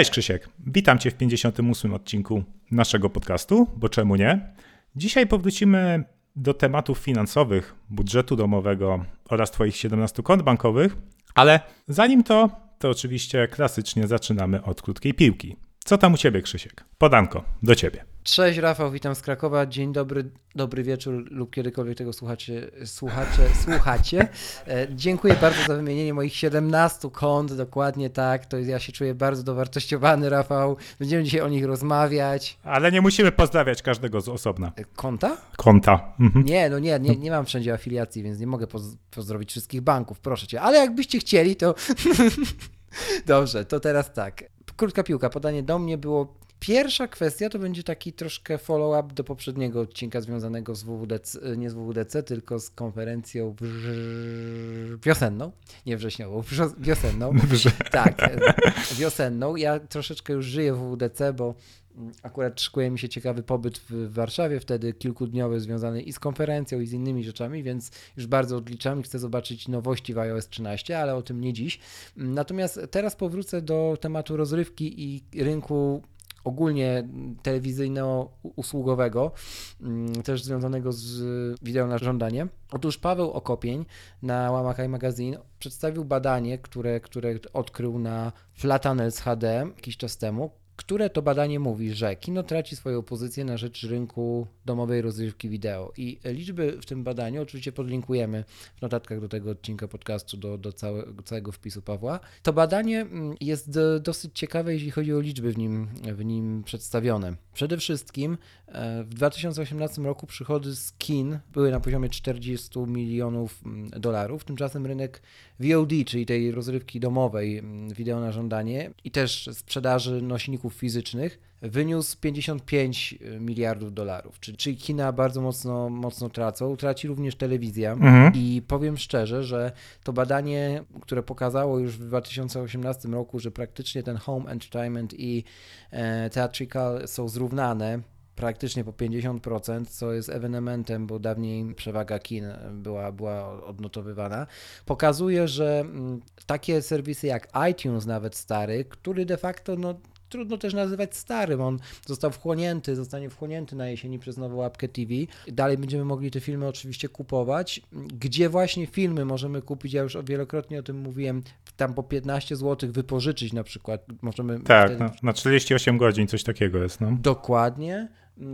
Cześć Krzysiek, witam Cię w 58 odcinku naszego podcastu, bo czemu nie? Dzisiaj powrócimy do tematów finansowych, budżetu domowego oraz Twoich 17 kont bankowych, ale zanim to, to oczywiście klasycznie zaczynamy od krótkiej piłki. Co tam u Ciebie Krzysiek? Podanko, do Ciebie. Cześć Rafał, witam z Krakowa. Dzień dobry, dobry wieczór lub kiedykolwiek tego słuchacie, słuchacze, słuchacie. E, dziękuję bardzo za wymienienie moich 17 kont, dokładnie tak. To jest, ja się czuję bardzo dowartościowany, Rafał. Będziemy dzisiaj o nich rozmawiać. Ale nie musimy pozdrawiać każdego z osobna. E, Konta? Konta. Mhm. Nie, no nie, nie, nie mam wszędzie afiliacji, więc nie mogę poz- pozdrowić wszystkich banków, proszę cię. Ale jakbyście chcieli, to. Dobrze, to teraz tak. Krótka piłka, podanie do mnie było. Pierwsza kwestia to będzie taki troszkę follow-up do poprzedniego odcinka związanego z WWDC, nie z WWDC, tylko z konferencją wiosenną, nie wrześniową, wiosenną. Dobrze. Tak, e, wiosenną. Ja troszeczkę już żyję w WWDC, bo mm, akurat szykuje mi się ciekawy pobyt w Warszawie, wtedy kilkudniowy, związany i z konferencją, i z innymi rzeczami, więc już bardzo odliczam i chcę zobaczyć nowości w iOS 13, ale o tym nie dziś. Natomiast teraz powrócę do tematu rozrywki i rynku ogólnie telewizyjno-usługowego, mm, też związanego z wideo na żądanie. Otóż Paweł Okopień na łamach iMagazine przedstawił badanie, które, które odkrył na Flatanels HD jakiś czas temu, które to badanie mówi, że kino traci swoją pozycję na rzecz rynku domowej rozrywki wideo. I liczby w tym badaniu oczywiście podlinkujemy w notatkach do tego odcinka podcastu, do, do całego, całego wpisu Pawła. To badanie mm, jest do- dosyć ciekawe, jeśli chodzi o liczby w nim, w nim przedstawione. Przede wszystkim e, w 2018 roku przychody z kin były na poziomie 40 milionów mm, dolarów, tymczasem rynek VOD, czyli tej rozrywki domowej, mm, wideo na żądanie i też sprzedaży nośników fizycznych wyniósł 55 miliardów dolarów, czyli, czyli kina bardzo mocno, mocno tracą, traci również telewizja. Mhm. i powiem szczerze, że to badanie, które pokazało już w 2018 roku, że praktycznie ten home entertainment i e, theatrical są zrównane, praktycznie po 50%, co jest ewenementem, bo dawniej przewaga kin była, była odnotowywana, pokazuje, że mm, takie serwisy jak iTunes nawet stary, który de facto no, trudno też nazywać starym, on został wchłonięty, zostanie wchłonięty na jesieni przez nową łapkę TV. Dalej będziemy mogli te filmy oczywiście kupować. Gdzie właśnie filmy możemy kupić, ja już wielokrotnie o tym mówiłem, tam po 15 zł wypożyczyć na przykład. Możemy Tak, wtedy- na, na 48 godzin coś takiego jest, no. Dokładnie,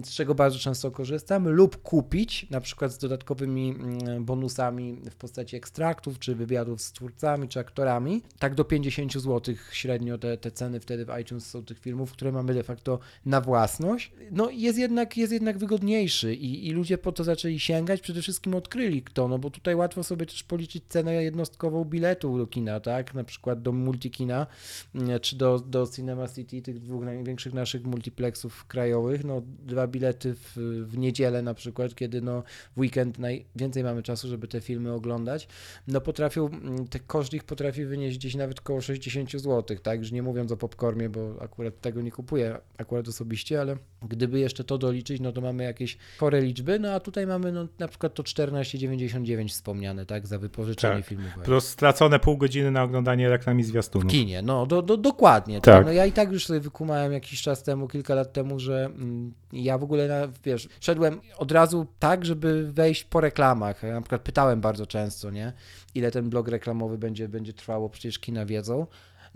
z czego bardzo często korzystam, lub kupić na przykład z dodatkowymi mm, bonusami w postaci ekstraktów, czy wywiadów z twórcami, czy aktorami. Tak do 50 zł średnio te, te ceny wtedy w iTunes są tych filmów, które mamy de facto na własność. No jest jednak, jest jednak wygodniejszy i, i ludzie po to zaczęli sięgać, przede wszystkim odkryli kto, no bo tutaj łatwo sobie też policzyć cenę jednostkową biletu do kina, tak, na przykład do multikina, mm, czy do, do Cinema City, tych dwóch największych naszych multiplexów krajowych, no dwa bilety w, w niedzielę na przykład, kiedy no w weekend najwięcej mamy czasu, żeby te filmy oglądać, no potrafią, mm, te koszt ich potrafi wynieść gdzieś nawet koło 60 zł, tak, już nie mówiąc o popcornie, bo akurat tego nie kupuję akurat osobiście, ale gdyby jeszcze to doliczyć, no to mamy jakieś chore liczby, no a tutaj mamy no na przykład to 14,99 wspomniane, tak, za wypożyczenie Tak. filmów. Plus stracone pół godziny na oglądanie reklam i zwiastunów. W kinie, no do, do, dokładnie. Tak. Tak. No ja i tak już sobie wykumałem jakiś czas temu, kilka lat temu, że mm, ja w ogóle, wiesz, szedłem od razu tak, żeby wejść po reklamach. Ja na przykład pytałem bardzo często, nie, ile ten blog reklamowy będzie, będzie trwało, przecież kina wiedzą.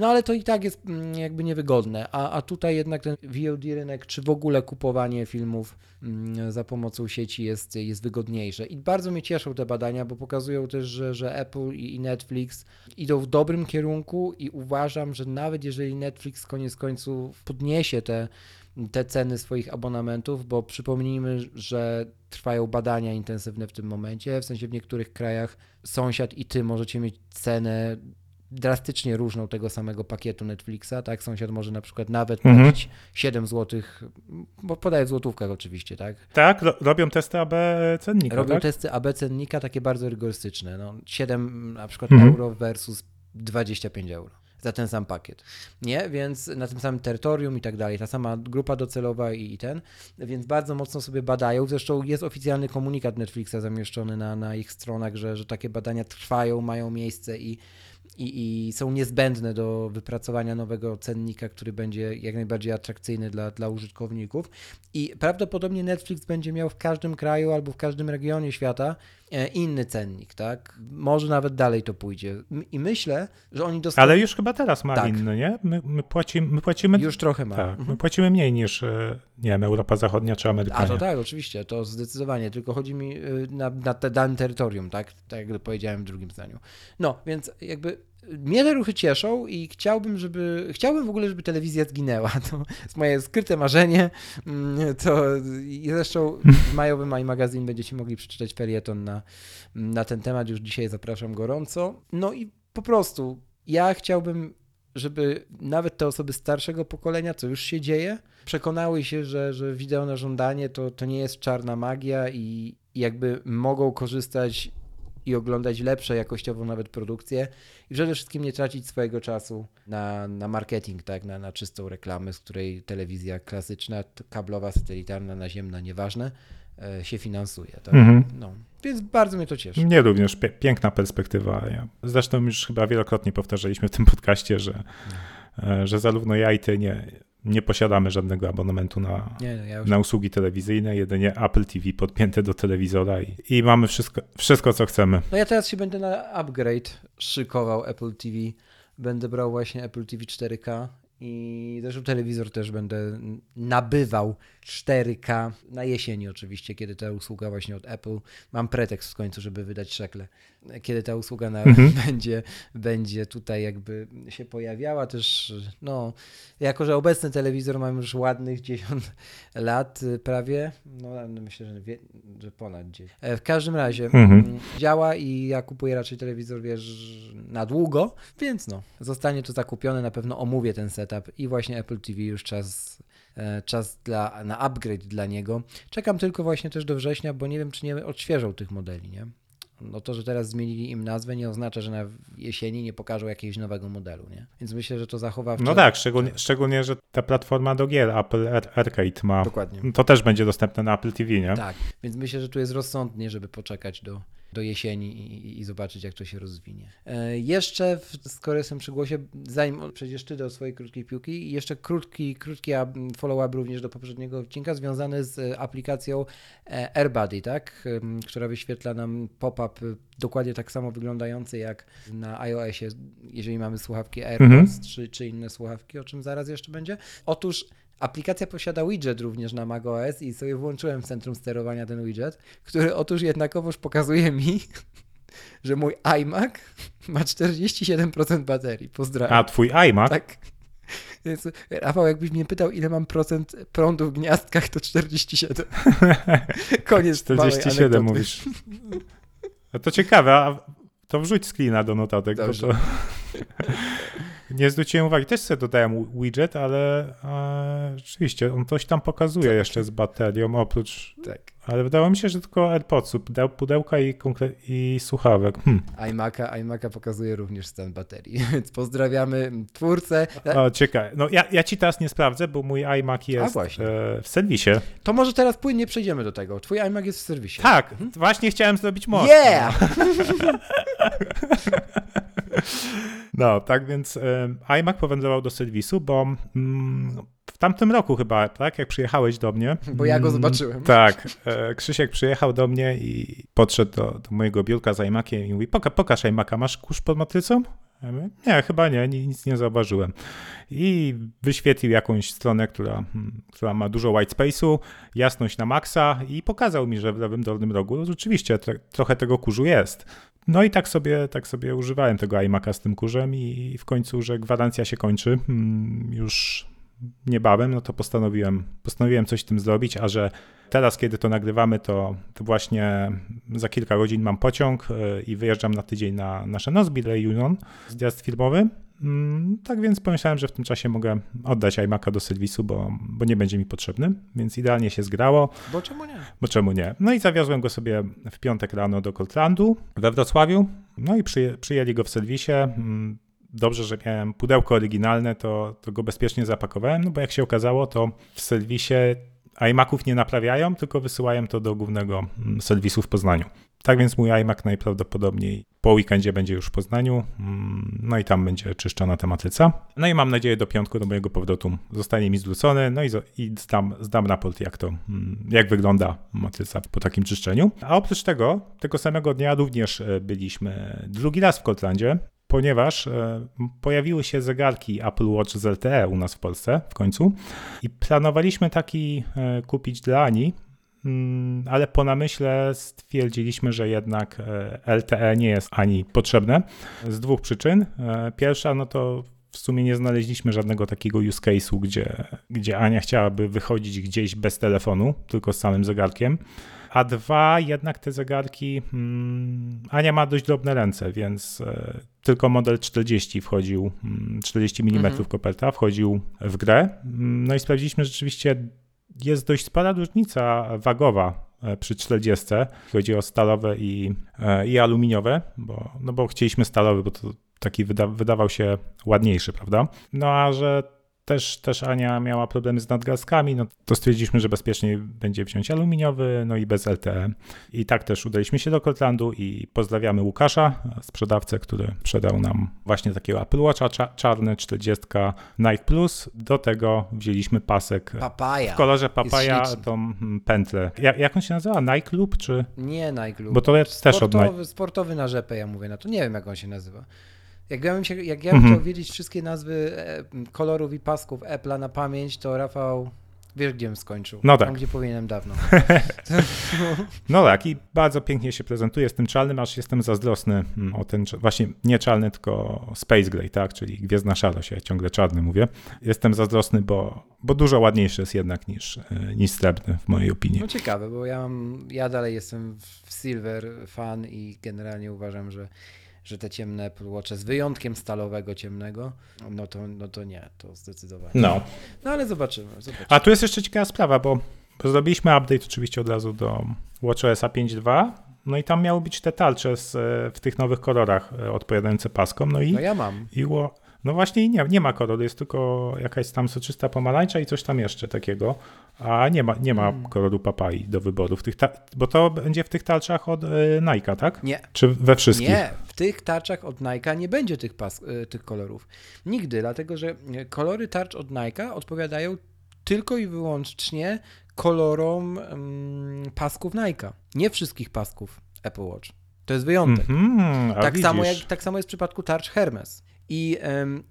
No ale to i tak jest mm, jakby niewygodne, a, a tutaj jednak ten VOD rynek, czy w ogóle kupowanie filmów mm, za pomocą sieci jest, jest wygodniejsze. I bardzo mnie cieszą te badania, bo pokazują też, że, że Apple i Netflix idą w dobrym kierunku i uważam, że nawet jeżeli Netflix koniec końców podniesie te te ceny swoich abonamentów, bo przypomnijmy, że trwają badania intensywne w tym momencie. W sensie w niektórych krajach sąsiad i ty możecie mieć cenę drastycznie różną tego samego pakietu Netflixa, tak? Sąsiad może na przykład nawet Mhm. płacić 7 zł, bo podaję w złotówkach oczywiście, tak? Tak, ro- robią testy AB cennika, Robią tak? testy AB cennika takie bardzo rygorystyczne. No, 7 na przykład Mhm. euro versus 25 euro za ten sam pakiet. Nie? Więc na tym samym terytorium i tak dalej. Ta sama grupa docelowa i, i ten. Więc bardzo mocno sobie badają. Zresztą jest oficjalny komunikat Netflixa zamieszczony na, na ich stronach, że, że takie badania trwają, mają miejsce i i, i są niezbędne do wypracowania nowego cennika, który będzie jak najbardziej atrakcyjny dla, dla użytkowników. I prawdopodobnie Netflix będzie miał w każdym kraju albo w każdym regionie świata e, inny cennik, tak? Może nawet dalej to pójdzie. I myślę, że oni dostaną. Ale już chyba teraz ma Tak. inny, nie? My, my, płacimy, my płacimy... Już trochę ma. Tak, Mhm. my płacimy mniej niż, e, nie wiem, Europa Zachodnia czy A Amerykanie. to tak, oczywiście, to zdecydowanie, tylko chodzi mi y, na, na te danym terytorium, tak? Tak jak powiedziałem w drugim zdaniu. No, więc jakby mnie te ruchy cieszą i chciałbym, żeby, chciałbym w ogóle, żeby telewizja zginęła. To jest moje skryte marzenie. Mm, To i zresztą w majowym iMagazine będziecie mogli przeczytać felieton na, na ten temat. Już dzisiaj zapraszam gorąco. No i po prostu ja chciałbym żeby nawet te osoby starszego pokolenia, co już się dzieje, przekonały się, że, że wideo na żądanie to, to nie jest czarna magia i jakby mogą korzystać i oglądać lepsze jakościowo nawet produkcje i przede wszystkim nie tracić swojego czasu na, na marketing, tak, na, na czystą reklamę, z której telewizja klasyczna, kablowa, satelitarna, naziemna, nieważne, e, się finansuje. Tak? Mhm. No. Więc bardzo mnie to cieszy. Mnie również pie- piękna perspektywa. Ja, zresztą już chyba wielokrotnie powtarzaliśmy w tym podcaście, że, e, że zarówno ja i ty nie, nie posiadamy żadnego abonamentu na, Nie, no, ja już na usługi telewizyjne, jedynie Apple TV podpięte do telewizora i, i mamy wszystko, wszystko, co chcemy. No ja teraz się będę na upgrade szykował Apple TV. Będę brał właśnie Apple TV 4K i zresztą telewizor też będę nabywał 4K na jesieni oczywiście, kiedy ta usługa właśnie od Apple, mam pretekst w końcu, żeby wydać szekle, kiedy ta usługa na, Mhm. będzie, będzie tutaj jakby się pojawiała też, no jako, że obecny telewizor mam już ładnych 10 lat y, prawie, no myślę, że, wie, że ponad 10. E, W każdym razie Mhm. mm, działa i ja kupuję raczej telewizor, wiesz, na długo, więc no, zostanie to zakupione, na pewno omówię ten setup i właśnie Apple TV już czas, e, czas dla, na upgrade dla niego. Czekam tylko właśnie też do września, bo nie wiem, czy nie odświeżą tych modeli, nie? No to, że teraz zmienili im nazwę, nie oznacza, że na jesieni nie pokażą jakiegoś nowego modelu, nie? Więc myślę, że to zachowawcze... No tak, szczególnie, szczególnie że ta platforma do gier Apple Ar- Arcade ma. Dokładnie. To też będzie dostępne na Apple TV, nie? Tak, więc myślę, że tu jest rozsądnie, żeby poczekać do, do jesieni i, i zobaczyć, jak to się rozwinie. E, jeszcze, w, skoro jestem przy głosie, zanim przejdziesz ty do swojej krótkiej piłki, jeszcze krótki, krótki follow-up również do poprzedniego odcinka, związany z e, aplikacją e, AirBuddy, tak? Która wyświetla nam pop-up e, dokładnie tak samo wyglądający jak na iOSie, jeżeli mamy słuchawki AirPods Mhm. czy, czy inne słuchawki, o czym zaraz jeszcze będzie. Otóż Aplikacja posiada widget również na macOS i sobie włączyłem w centrum sterowania ten widget, który otóż jednakowoż pokazuje mi, że mój iMac ma 47% baterii. Pozdrawiam. A twój iMac? Tak. Więc, Rafał, jakbyś mnie pytał, ile mam procent prądu w gniazdkach, to 47. Koniec małej 47 anegdoty. mówisz. No to ciekawe, a to wrzuć screena do notatek, bo to... Nie zwróciłem uwagi, też sobie dodałem widget, ale e, rzeczywiście on coś tam pokazuje jeszcze z baterią, oprócz... Tak. Ale wydało mi się, że tylko AirPodsów, pudeł- pudełka i, i słuchawek. Hm. iMac'a, iMac'a pokazuje również stan baterii, więc pozdrawiamy twórcę. O, ciekawe. No ja, ja ci teraz nie sprawdzę, bo mój iMac jest e, w serwisie. To może teraz płynnie przejdziemy do tego. Twój iMac jest w serwisie. Tak, właśnie chciałem zrobić most. Yeah! No, tak więc e, iMac powędrował do serwisu, bo mm, tamtym roku chyba, tak, jak przyjechałeś do mnie. Bo ja go mm, zobaczyłem. Tak, e, Krzysiek przyjechał do mnie i podszedł do, do mojego biurka z iMaciem i mówi, Poka, pokaż iMac'a, masz kurz pod matrycą? Ja mówię, nie, chyba nie, nic nie zauważyłem. I wyświetlił jakąś stronę, która, hmm, która ma dużo white space'u, jasność na maksa i pokazał mi, że w lewym dolnym rogu rzeczywiście trochę tego kurzu jest. No i tak sobie, tak sobie używałem tego iMac'a z tym kurzem i w końcu, że gwarancja się kończy hmm, już niebawem, no to postanowiłem, postanowiłem coś z tym zrobić, a że teraz, kiedy to nagrywamy, to, to właśnie za kilka godzin mam pociąg e, i wyjeżdżam na tydzień na nasze Nozbi Union, zjazd filmowy. Mm, tak więc pomyślałem, że w tym czasie mogę oddać iMac'a do serwisu, bo, bo nie będzie mi potrzebny, więc idealnie się zgrało. Bo czemu nie? Bo czemu nie? No i zawiozłem go sobie w piątek rano do Coltrandu we Wrocławiu, no i przyję, przyjęli go w serwisie. Dobrze, że miałem pudełko oryginalne, to, to go bezpiecznie zapakowałem, no bo jak się okazało, to w serwisie iMaców nie naprawiają, tylko wysyłają to do głównego mm, serwisu w Poznaniu. Tak więc mój iMac najprawdopodobniej po weekendzie będzie już w Poznaniu, mm, no i tam będzie czyszczona ta matryca. No i mam nadzieję do piątku, do mojego powrotu zostanie mi zwrócony, no i, i zdam, zdam raport, jak to, mm, jak wygląda matryca po takim czyszczeniu. A oprócz tego, tego samego dnia również e, byliśmy drugi raz w Kotlandzie ponieważ e, pojawiły się zegarki Apple Watch z LTE u nas w Polsce w końcu i planowaliśmy taki e, kupić dla Ani, mm, ale po namyśle stwierdziliśmy, że jednak e, LTE nie jest ani potrzebne z dwóch przyczyn. Pierwsza, no to w sumie nie znaleźliśmy żadnego takiego use case'u, gdzie, gdzie Ania chciałaby wychodzić gdzieś bez telefonu, tylko z samym zegarkiem. A dwa, jednak te zegarki, hmm, Ania ma dość drobne ręce, więc e, tylko model 40 wchodził, 40 mm mhm. koperta wchodził w grę. Mm, no i sprawdziliśmy, że rzeczywiście jest dość spora różnica wagowa e, przy 40. Chodzi o stalowe i, e, i aluminiowe, bo, no bo chcieliśmy stalowy, bo to taki wyda, wydawał się ładniejszy, prawda? No a że też, też Ania miała problemy z nadgarstkami, no to stwierdziliśmy, że bezpieczniej będzie wziąć aluminiowy, no i bez LTE. I tak też udaliśmy się do Cortlandu i pozdrawiamy Łukasza, sprzedawcę, który sprzedał nam właśnie takiego Apple Watcha czarny 40 Nike Plus. Do tego wzięliśmy pasek Papaya. w kolorze papaja, tą mm, pętlę. Jak, jak on się nazywa? Nike Loop czy? Nie Nike Loop. Bo to jest też od Nike. Sportowy na rzepę, ja mówię na to. Nie wiem, jak on się nazywa. Jak ja bym, się, jak ja bym mhm. chciał wiedzieć wszystkie nazwy e, kolorów i pasków Apple'a na pamięć, to Rafał wiesz, gdzie bym skończył. No tak. Tam, gdzie powinienem dawno. no tak i bardzo pięknie się prezentuje z tym czarnym, aż jestem zazdrosny mm, o ten, właśnie nie czarny, tylko Space Gray, tak, czyli gwiezdna szarość, ja ciągle czarny mówię. Jestem zazdrosny, bo, bo dużo ładniejszy jest jednak niż, e, niż srebrny w mojej opinii. No ciekawe, bo ja, mam, ja dalej jestem w Silver fan i generalnie uważam, że że te ciemne Watche z wyjątkiem stalowego ciemnego, no to, no to nie, to zdecydowanie. No. No ale zobaczymy, zobaczymy. A tu jest jeszcze ciekawa sprawa, bo zrobiliśmy update oczywiście od razu do WatchOS 5.2, no i tam miały być te tarcze z, w tych nowych kolorach e, odpowiadające paskom. No i. No ja mam. I, no właśnie nie, nie ma koloru, jest tylko jakaś tam soczysta pomarańcza i coś tam jeszcze takiego, a nie ma, nie ma hmm. koloru papai do wyboru, w tych bo to będzie w tych tarczach od y, Nike, tak? Nie. Czy we wszystkich? Nie, w tych tarczach od Nike nie będzie tych, pas, y, tych kolorów. Nigdy, dlatego że kolory tarcz od Nike odpowiadają tylko i wyłącznie kolorom mm, pasków Nike. Nie wszystkich pasków Apple Watch. To jest wyjątek. Mm -hmm, tak, samo jak, tak samo jest w przypadku tarcz Hermes. I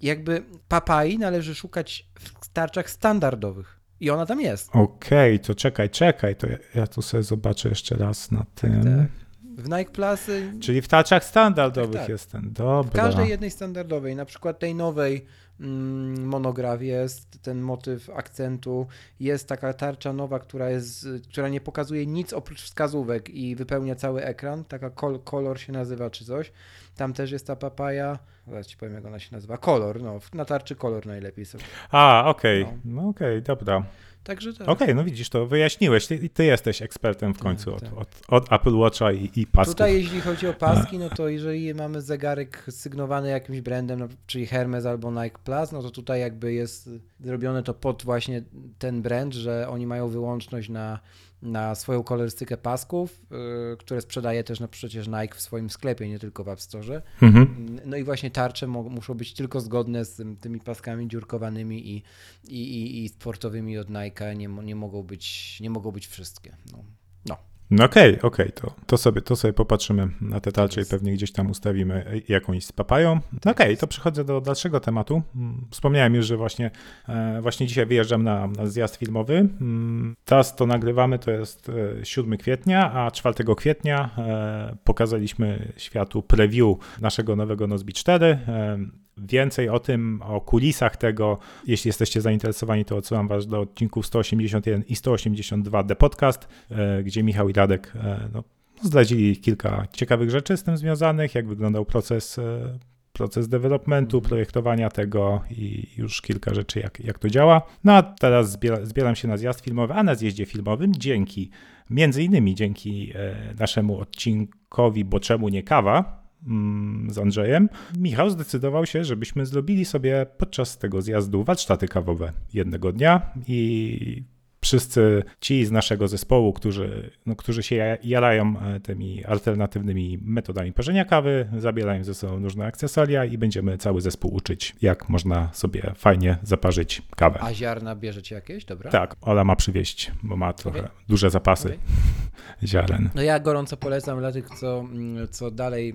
jakby papai należy szukać w tarczach standardowych. I ona tam jest. Okej, okay, to czekaj, czekaj, to ja, ja, tu sobie zobaczę jeszcze raz na tym. Tak, tak. W Nike Plus. Czyli w tarczach standardowych tak, tak. jest ten, dobra. W każdej jednej standardowej, na przykład tej nowej mm, monograf jest, ten motyw akcentu, jest taka tarcza nowa, która, jest, która nie pokazuje nic oprócz wskazówek i wypełnia cały ekran, taka kol, kolor się nazywa czy coś. Tam też jest ta papaja. Zaraz ci powiem, jak ona się nazywa. Kolor, no, na tarczy kolor najlepiej sobie. A, okej, okay. no, no okej, okay, dobra. Także tak. Okej, okay, no widzisz, to wyjaśniłeś. Ty, ty jesteś ekspertem w tak, końcu tak, od, tak. Od, od, Apple Watcha i, i pasków. Tutaj jeśli chodzi o paski, no to jeżeli mamy zegarek sygnowany jakimś brandem, no, czyli Hermes albo Nike Plus, no to tutaj jakby jest zrobione to pod właśnie ten brand, że oni mają wyłączność na na swoją kolorystykę pasków, yy, które sprzedaje też no przecież Nike w swoim sklepie, nie tylko w App Store. Mhm. No i właśnie tarcze muszą być tylko zgodne z tymi paskami dziurkowanymi i, i, i, i sportowymi od Nike, nie, nie, mogą być, nie mogą być wszystkie. No. No. Okej, okay, okej, okay, to, to, sobie, to sobie popatrzymy na te tarcze i pewnie gdzieś tam ustawimy jakąś z papają. No okej, okay, to przechodzę do dalszego tematu. Mm, wspomniałem już, że właśnie, e, właśnie dzisiaj wyjeżdżam na, na zjazd filmowy. Mm, teraz to nagrywamy, to jest 7 e, kwietnia, a 4 kwietnia e, pokazaliśmy światu preview naszego nowego Nozbi 4. Więcej o tym, o kulisach tego, jeśli jesteście zainteresowani, to odsyłam Was do odcinków 181 i 182 The Podcast, e, gdzie Michał i Radek e, no, zdradzili kilka ciekawych rzeczy z tym związanych, jak wyglądał proces, e, proces developmentu, projektowania tego i już kilka rzeczy, jak, jak to działa. No a teraz zbiera, zbieram się na zjazd filmowy, a na zjeździe filmowym dzięki, między innymi dzięki naszemu odcinkowi Bo czemu nie kawa, z Andrzejem, Michał zdecydował się, żebyśmy zrobili sobie podczas tego zjazdu warsztaty kawowe jednego dnia i wszyscy ci z naszego zespołu, którzy, no, którzy się jarają e, tymi alternatywnymi metodami parzenia kawy, zabierają ze sobą różne akcesoria i będziemy cały zespół uczyć, jak można sobie fajnie zaparzyć kawę. A ziarna bierzecie jakieś? Dobra. Tak, Ola ma przywieźć, bo ma trochę okay. duże zapasy okay. ziaren. No ja gorąco polecam dla tych, co, mm, co dalej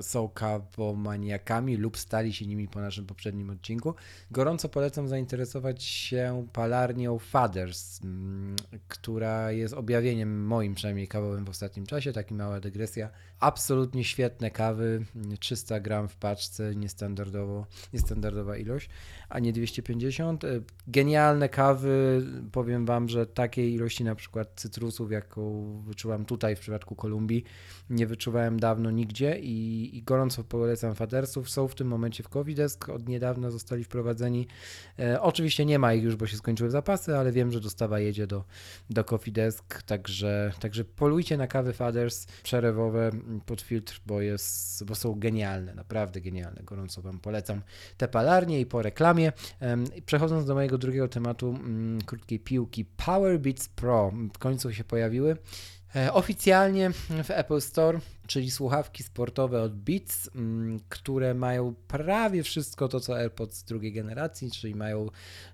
są kawomaniakami lub stali się nimi po naszym poprzednim odcinku. Gorąco polecam zainteresować się palarnią Fathers, mm, która jest objawieniem moim przynajmniej kawowym w ostatnim czasie. Taki mała dygresja. Absolutnie świetne kawy, 300 gram w paczce, niestandardowo, niestandardowa ilość, a nie 250. Genialne kawy, powiem Wam, że takiej ilości na przykład cytrusów, jaką wyczułam tutaj w przypadku Kolumbii, nie wyczuwałem dawno nigdzie i i, gorąco polecam Fadersów. Są w tym momencie w Covidesk, od niedawna zostali wprowadzeni. E, oczywiście nie ma ich już, bo się skończyły zapasy, ale wiem, że dostawa jedzie do, do Coffeedesk, także, także polujcie na kawy Faders przerewowe pod filtr, bo, jest, bo są genialne, naprawdę genialne. Gorąco Wam polecam te palarnie i po reklamie. E, przechodząc do mojego drugiego tematu, mm, krótkiej piłki, Power Beats Pro w końcu się pojawiły. E, oficjalnie w Apple Store czyli słuchawki sportowe od Beats, mm, które mają prawie wszystko to, co AirPods drugiej generacji, czyli mają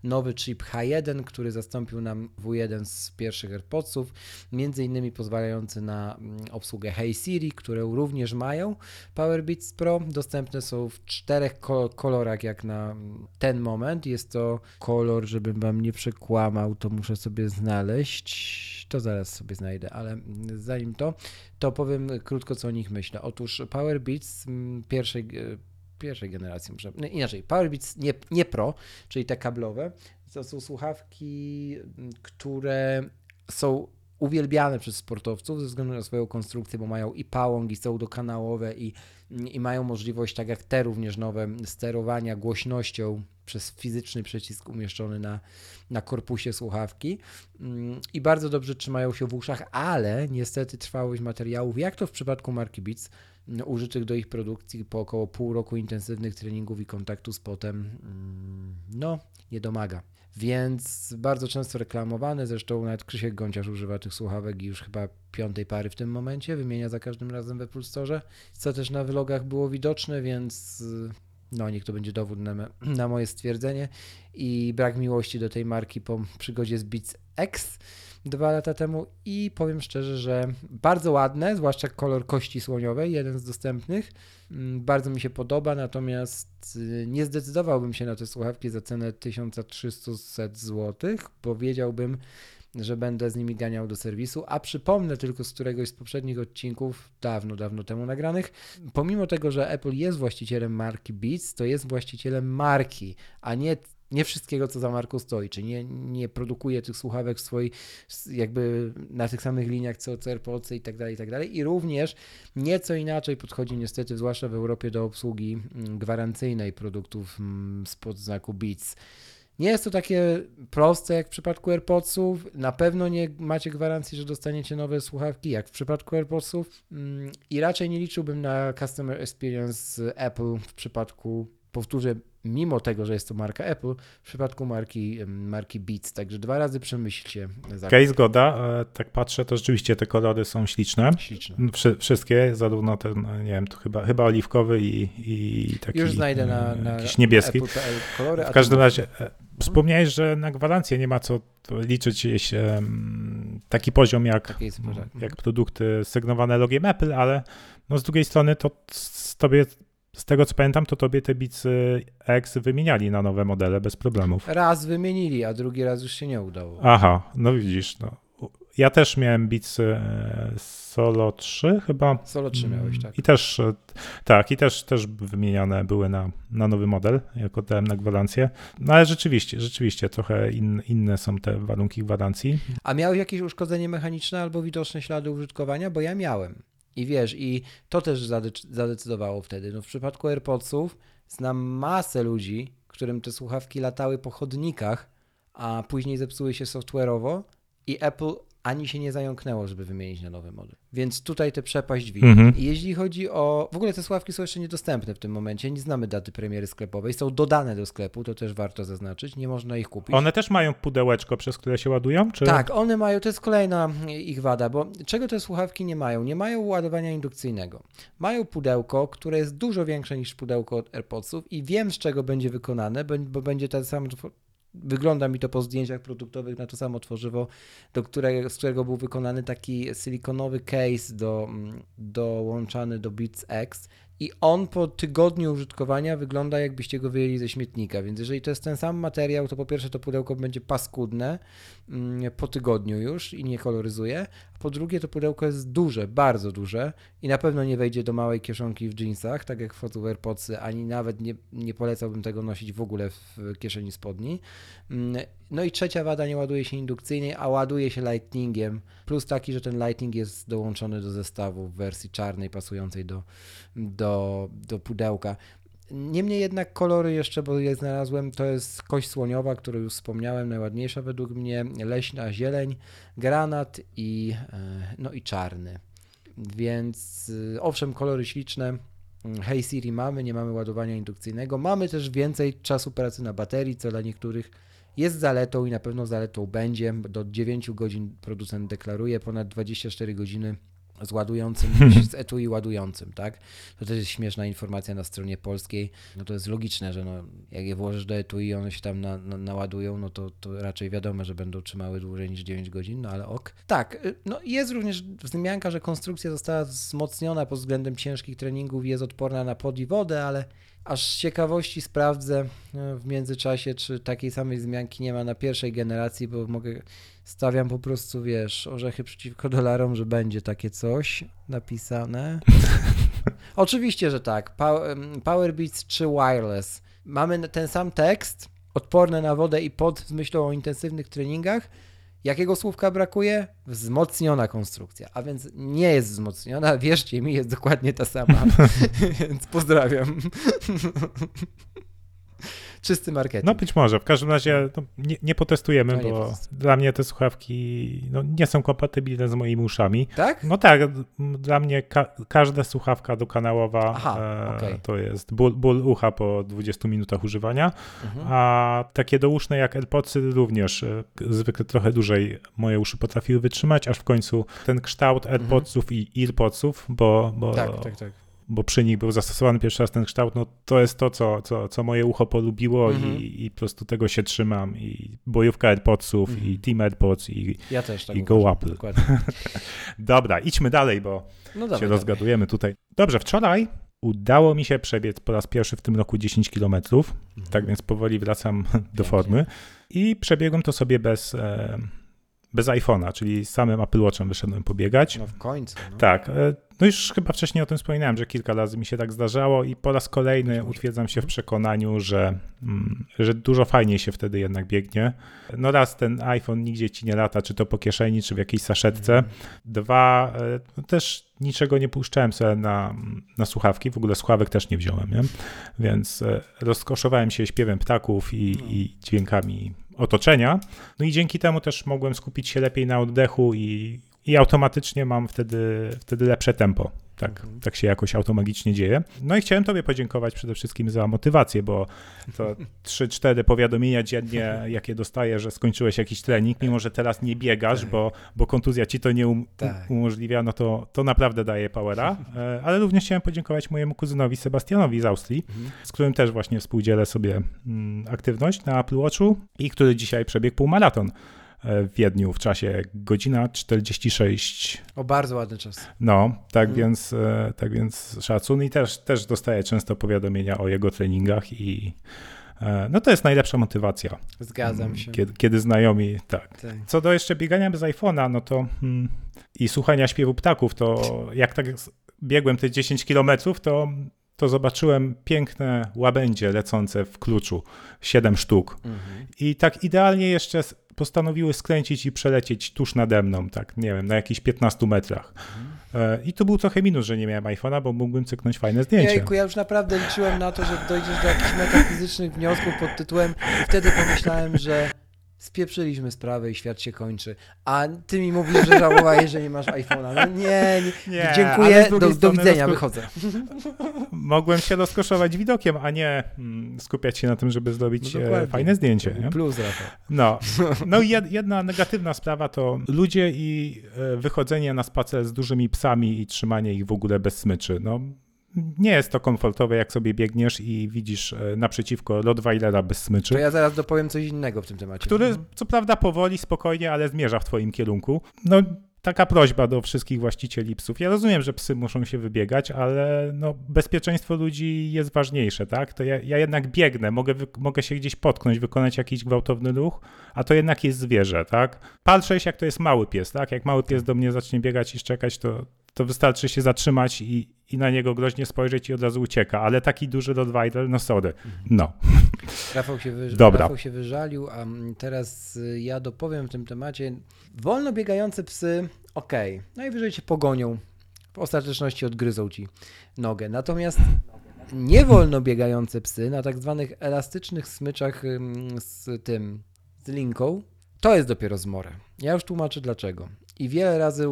nowy chip H1, który zastąpił nam W1 z pierwszych AirPodsów, między innymi pozwalający na mm, obsługę Hey Siri, które również mają Power Beats Pro. Dostępne są w czterech kolorach, jak na ten moment. Jest to kolor, żebym Wam nie przekłamał, to muszę sobie znaleźć. To zaraz sobie znajdę, ale zanim to, to powiem krótko, co o nich myślę. Otóż Power Beats mm, pierwszej, e, pierwszej generacji, może, no inaczej, Power Beats nie, nie Pro, czyli te kablowe, to są słuchawki, mm, które są uwielbiane przez sportowców ze względu na swoją konstrukcję, bo mają i pałąk, i są dokanałowe, i, i mają możliwość, tak jak te również nowe, sterowania głośnością przez fizyczny przycisk umieszczony na, na korpusie słuchawki mm, i bardzo dobrze trzymają się w uszach, ale niestety trwałość materiałów, jak to w przypadku marki Beats, mm, użytych do ich produkcji po około pół roku intensywnych treningów i kontaktu z potem, mm, no, nie domaga. Więc bardzo często reklamowane, zresztą nawet Krzysiek Gąciarz używa tych słuchawek i już chyba piątej pary w tym momencie, wymienia za każdym razem we Apple Store, co też na vlogach było widoczne, więc no niech to będzie dowód na, na moje stwierdzenie. I brak miłości do tej marki po przygodzie z Beats X dwa lata temu i powiem szczerze, że bardzo ładne, zwłaszcza kolor kości słoniowej, jeden z dostępnych. Mm, bardzo mi się podoba, natomiast y, nie zdecydowałbym się na te słuchawki za cenę 1300 zł. Powiedziałbym, że będę z nimi ganiał do serwisu, a przypomnę tylko z któregoś z poprzednich odcinków, dawno, dawno temu nagranych, pomimo tego, że Apple jest właścicielem marki Beats, to jest właścicielem marki, a nie nie wszystkiego, co za marką stoi, czy nie, nie produkuje tych słuchawek swojej, jakby na tych samych liniach co AirPods i tak dalej, i tak dalej. I również nieco inaczej podchodzi niestety, zwłaszcza w Europie, do obsługi mm, gwarancyjnej produktów mm, spod znaku Beats. Nie jest to takie proste jak w przypadku AirPodsów. Na pewno nie macie gwarancji, że dostaniecie nowe słuchawki, jak w przypadku AirPodsów. Mm, I raczej nie liczyłbym na customer experience Apple w przypadku, powtórzę, mimo tego, że jest to marka Apple, w przypadku marki, marki Beats. Także dwa razy przemyślcie. Okej, okay, zgoda. E, tak patrzę, to rzeczywiście te kolory są śliczne. Śliczne. Wszy wszystkie, zarówno ten, nie wiem, to chyba, chyba oliwkowy i, i taki Już znajdę na, na jakiś niebieski. kolory. W każdym razie e, wspomniałeś, że na gwarancję nie ma co liczyć, jeśli taki poziom jak, Taki tak. jak produkty sygnowane logiem Apple, ale no z drugiej strony to z tobie, z tego co pamiętam, to tobie te Beatsy X wymieniali na nowe modele bez problemów. Raz wymienili, a drugi raz już się nie udało. Aha, no widzisz, no. Ja też miałem Beatsy e, Solo 3 chyba. Solo 3 miałeś, tak. I też, e, tak, i też, też wymieniane były na, na nowy model, jako dałem na gwarancję. No ale rzeczywiście, rzeczywiście trochę in, inne są te warunki gwarancji. A miałeś jakieś uszkodzenie mechaniczne albo widoczne ślady użytkowania? Bo ja miałem. I wiesz, i to też zade- zadecydowało wtedy. No w przypadku AirPodsów znam masę ludzi, którym te słuchawki latały po chodnikach, a później zepsuły się software'owo i Apple ani się nie zająknęło, żeby wymienić na nowy model. Więc tutaj te przepaść widać. Mhm. Jeśli chodzi o... W ogóle te słuchawki są jeszcze niedostępne w tym momencie, nie znamy daty premiery sklepowej, są dodane do sklepu, to też warto zaznaczyć, nie można ich kupić. One też mają pudełeczko, przez które się ładują? Czy... Tak, one mają, to jest kolejna ich wada, bo czego te słuchawki nie mają? Nie mają ładowania indukcyjnego. Mają pudełko, które jest dużo większe niż pudełko od AirPodsów i wiem z czego będzie wykonane, bo bo będzie ten sam, wygląda mi to po zdjęciach produktowych na to samo tworzywo, do którego, z którego był wykonany taki silikonowy case do, dołączany do Beats X i on po tygodniu użytkowania wygląda jakbyście go wyjęli ze śmietnika, więc jeżeli to jest ten sam materiał, to po pierwsze to pudełko będzie paskudne mm, po tygodniu już i nie koloryzuje, po drugie to pudełko jest duże, bardzo duże i na pewno nie wejdzie do małej kieszonki w jeansach, tak jak wchodzą AirPodsy, ani nawet nie, nie polecałbym tego nosić w ogóle w kieszeni spodni. Mm, no i trzecia wada, nie ładuje się indukcyjnie, a ładuje się lightningiem, plus taki, że ten lightning jest dołączony do zestawu w wersji czarnej, pasującej do, do, do pudełka. Niemniej jednak kolory jeszcze, bo je znalazłem, to jest kość słoniowa, którą już wspomniałem, najładniejsza według mnie, leśna zieleń, granat i, no i czarny. Więc owszem, kolory śliczne. Hey Siri mamy, nie mamy ładowania indukcyjnego. Mamy też więcej czasu pracy na baterii, co dla niektórych jest zaletą i na pewno zaletą będzie. Do 9 godzin producent deklaruje, ponad 24 godziny z ładującym, z etui ładującym, tak? To też jest śmieszna informacja na stronie polskiej. No to jest logiczne, że no, jak je włożysz do etui i one się tam na, na, naładują, no to, to raczej wiadomo, że będą trzymały dłużej niż 9 godzin, no ale ok. Tak, no jest również wzmianka, że konstrukcja została wzmocniona pod względem ciężkich treningów i jest odporna na pod i wodę, ale aż z ciekawości sprawdzę w międzyczasie, czy takiej samej wzmianki nie ma na pierwszej generacji, bo mogę, stawiam po prostu, wiesz, orzechy przeciwko dolarom, że będzie takie coś napisane. Oczywiście, że tak. Power Beats 3 Wireless. Mamy ten sam tekst, odporne na wodę i pod z myślą o intensywnych treningach. Jakiego słówka brakuje? Wzmocniona konstrukcja. A więc nie jest wzmocniona, wierzcie mi, jest dokładnie ta sama. więc pozdrawiam. Czysty marketing. No być może. W każdym razie no, nie, nie, potestujemy, no, nie bo dla mnie te słuchawki no, nie są kompatybilne z moimi uszami. Tak? No tak. Dla mnie ka każda słuchawka dokanałowa Aha, e, okay. to jest ból, ból, ucha po 20 minutach używania, mhm. a takie douszne jak AirPodsy również e, zwykle trochę dłużej moje uszy potrafiły wytrzymać, aż w końcu ten kształt AirPodsów mhm. i EarPodsów, bo, bo tak, tak, tak bo przy nich był zastosowany pierwszy raz ten kształt, no to jest to, co, co, co moje ucho polubiło Mhm. i, i po prostu tego się trzymam. I bojówka AirPodsów, i Team AirPods, i, Ja też tak i Go uważam, Apple. Dobra, idźmy dalej, bo No się dobra. rozgadujemy tutaj. Dobrze, wczoraj udało mi się przebiec po raz pierwszy w tym roku 10 km, tak więc powoli wracam do Pięknie. formy i przebiegłem to sobie bez, e, bez iPhone'a, czyli samym Apple Watchem wyszedłem pobiegać. No w końcu. No. Tak, e, no już chyba wcześniej o tym wspominałem, że kilka razy mi się tak zdarzało i po raz kolejny utwierdzam się w przekonaniu, że, mm, że dużo fajniej się wtedy jednak biegnie. No raz ten iPhone nigdzie ci nie lata, czy to po kieszeni, czy w jakiejś saszetce. Dwa, e, no też niczego nie puszczałem sobie na, na słuchawki, w ogóle słuchawek też nie wziąłem, nie? więc e, rozkoszowałem się śpiewem ptaków i, i dźwiękami otoczenia. No i dzięki temu też mogłem skupić się lepiej na oddechu i, i automatycznie mam wtedy, wtedy lepsze tempo. Tak, tak się jakoś automagicznie dzieje. No i chciałem Tobie podziękować przede wszystkim za motywację, bo to 3-4 powiadomienia dziennie, jakie dostaję, że skończyłeś jakiś trening, mimo że teraz nie biegasz, Tak. bo, bo kontuzja ci to nie um, Tak. umożliwia, no to, to naprawdę daje powera. E, Ale również chciałem podziękować mojemu kuzynowi Sebastianowi z Austrii, z którym też właśnie współdzielę sobie mm, aktywność na Apple Watchu i który dzisiaj przebiegł półmaraton. E, w Wiedniu w czasie godzina 46. O bardzo ładny czas. No, tak Mhm. więc e, tak więc szacun i też, też dostaję często powiadomienia o jego treningach i e, no to jest najlepsza motywacja. Zgadzam Mm, się. Kiedy, kiedy znajomi, tak. Tak. Co do jeszcze biegania bez iPhone'a, no to hmm, i słuchania śpiewu ptaków, to jak tak biegłem te 10 kilometrów, to, to zobaczyłem piękne łabędzie lecące w kluczu, 7 sztuk. Mhm. I tak idealnie jeszcze postanowiły skręcić i przelecieć tuż nade mną, tak, nie wiem, na jakichś 15 metrach. E, I to był trochę minus, że nie miałem iPhone'a, bo mógłbym cyknąć fajne zdjęcie. Jejku, ja już naprawdę liczyłem na to, że dojdziesz do jakichś metafizycznych wniosków pod tytułem i wtedy pomyślałem, że spieprzyliśmy sprawę i świat się kończy. A ty mi mówisz, że żałowałeś, że nie masz iPhone'a. No nie, nie. Nie, dziękuję, do, do widzenia, rozko- wychodzę. Mogłem się rozkoszować widokiem, a nie mm, skupiać się na tym, żeby zrobić No e, fajne zdjęcie. Nie? Plus, Rafał. No, no i jed- jedna negatywna sprawa to ludzie i e, wychodzenie na spacer z dużymi psami i trzymanie ich w ogóle bez smyczy. No, nie jest to komfortowe, jak sobie biegniesz i widzisz e, naprzeciwko Rottweilera bez To smyczy, ja zaraz dopowiem coś innego w tym temacie. który Mhm. co prawda powoli, spokojnie, ale zmierza w twoim kierunku. No, taka prośba do wszystkich właścicieli psów. Ja rozumiem, że psy muszą się wybiegać, ale no, bezpieczeństwo ludzi jest ważniejsze, tak? To ja, ja jednak biegnę, mogę, mogę się gdzieś potknąć, wykonać jakiś gwałtowny ruch, a to jednak jest zwierzę, tak? Patrzeć, jak to jest mały pies, tak? Jak mały pies do mnie zacznie biegać i szczekać, to, to wystarczy się zatrzymać i, i na niego groźnie spojrzeć i od razu ucieka, ale taki duży Rottweiler, no sorry, no. Rafał się, wyż... Dobra. Rafał się wyżalił, a mm, teraz y, ja dopowiem w tym temacie. Wolno biegające psy, okej, najwyżej cię pogonią. W ostateczności odgryzą ci nogę. Natomiast nie wolno biegające psy na tak zwanych elastycznych smyczach z tym, z linką, to jest dopiero zmora. Ja już tłumaczę dlaczego. I wiele razy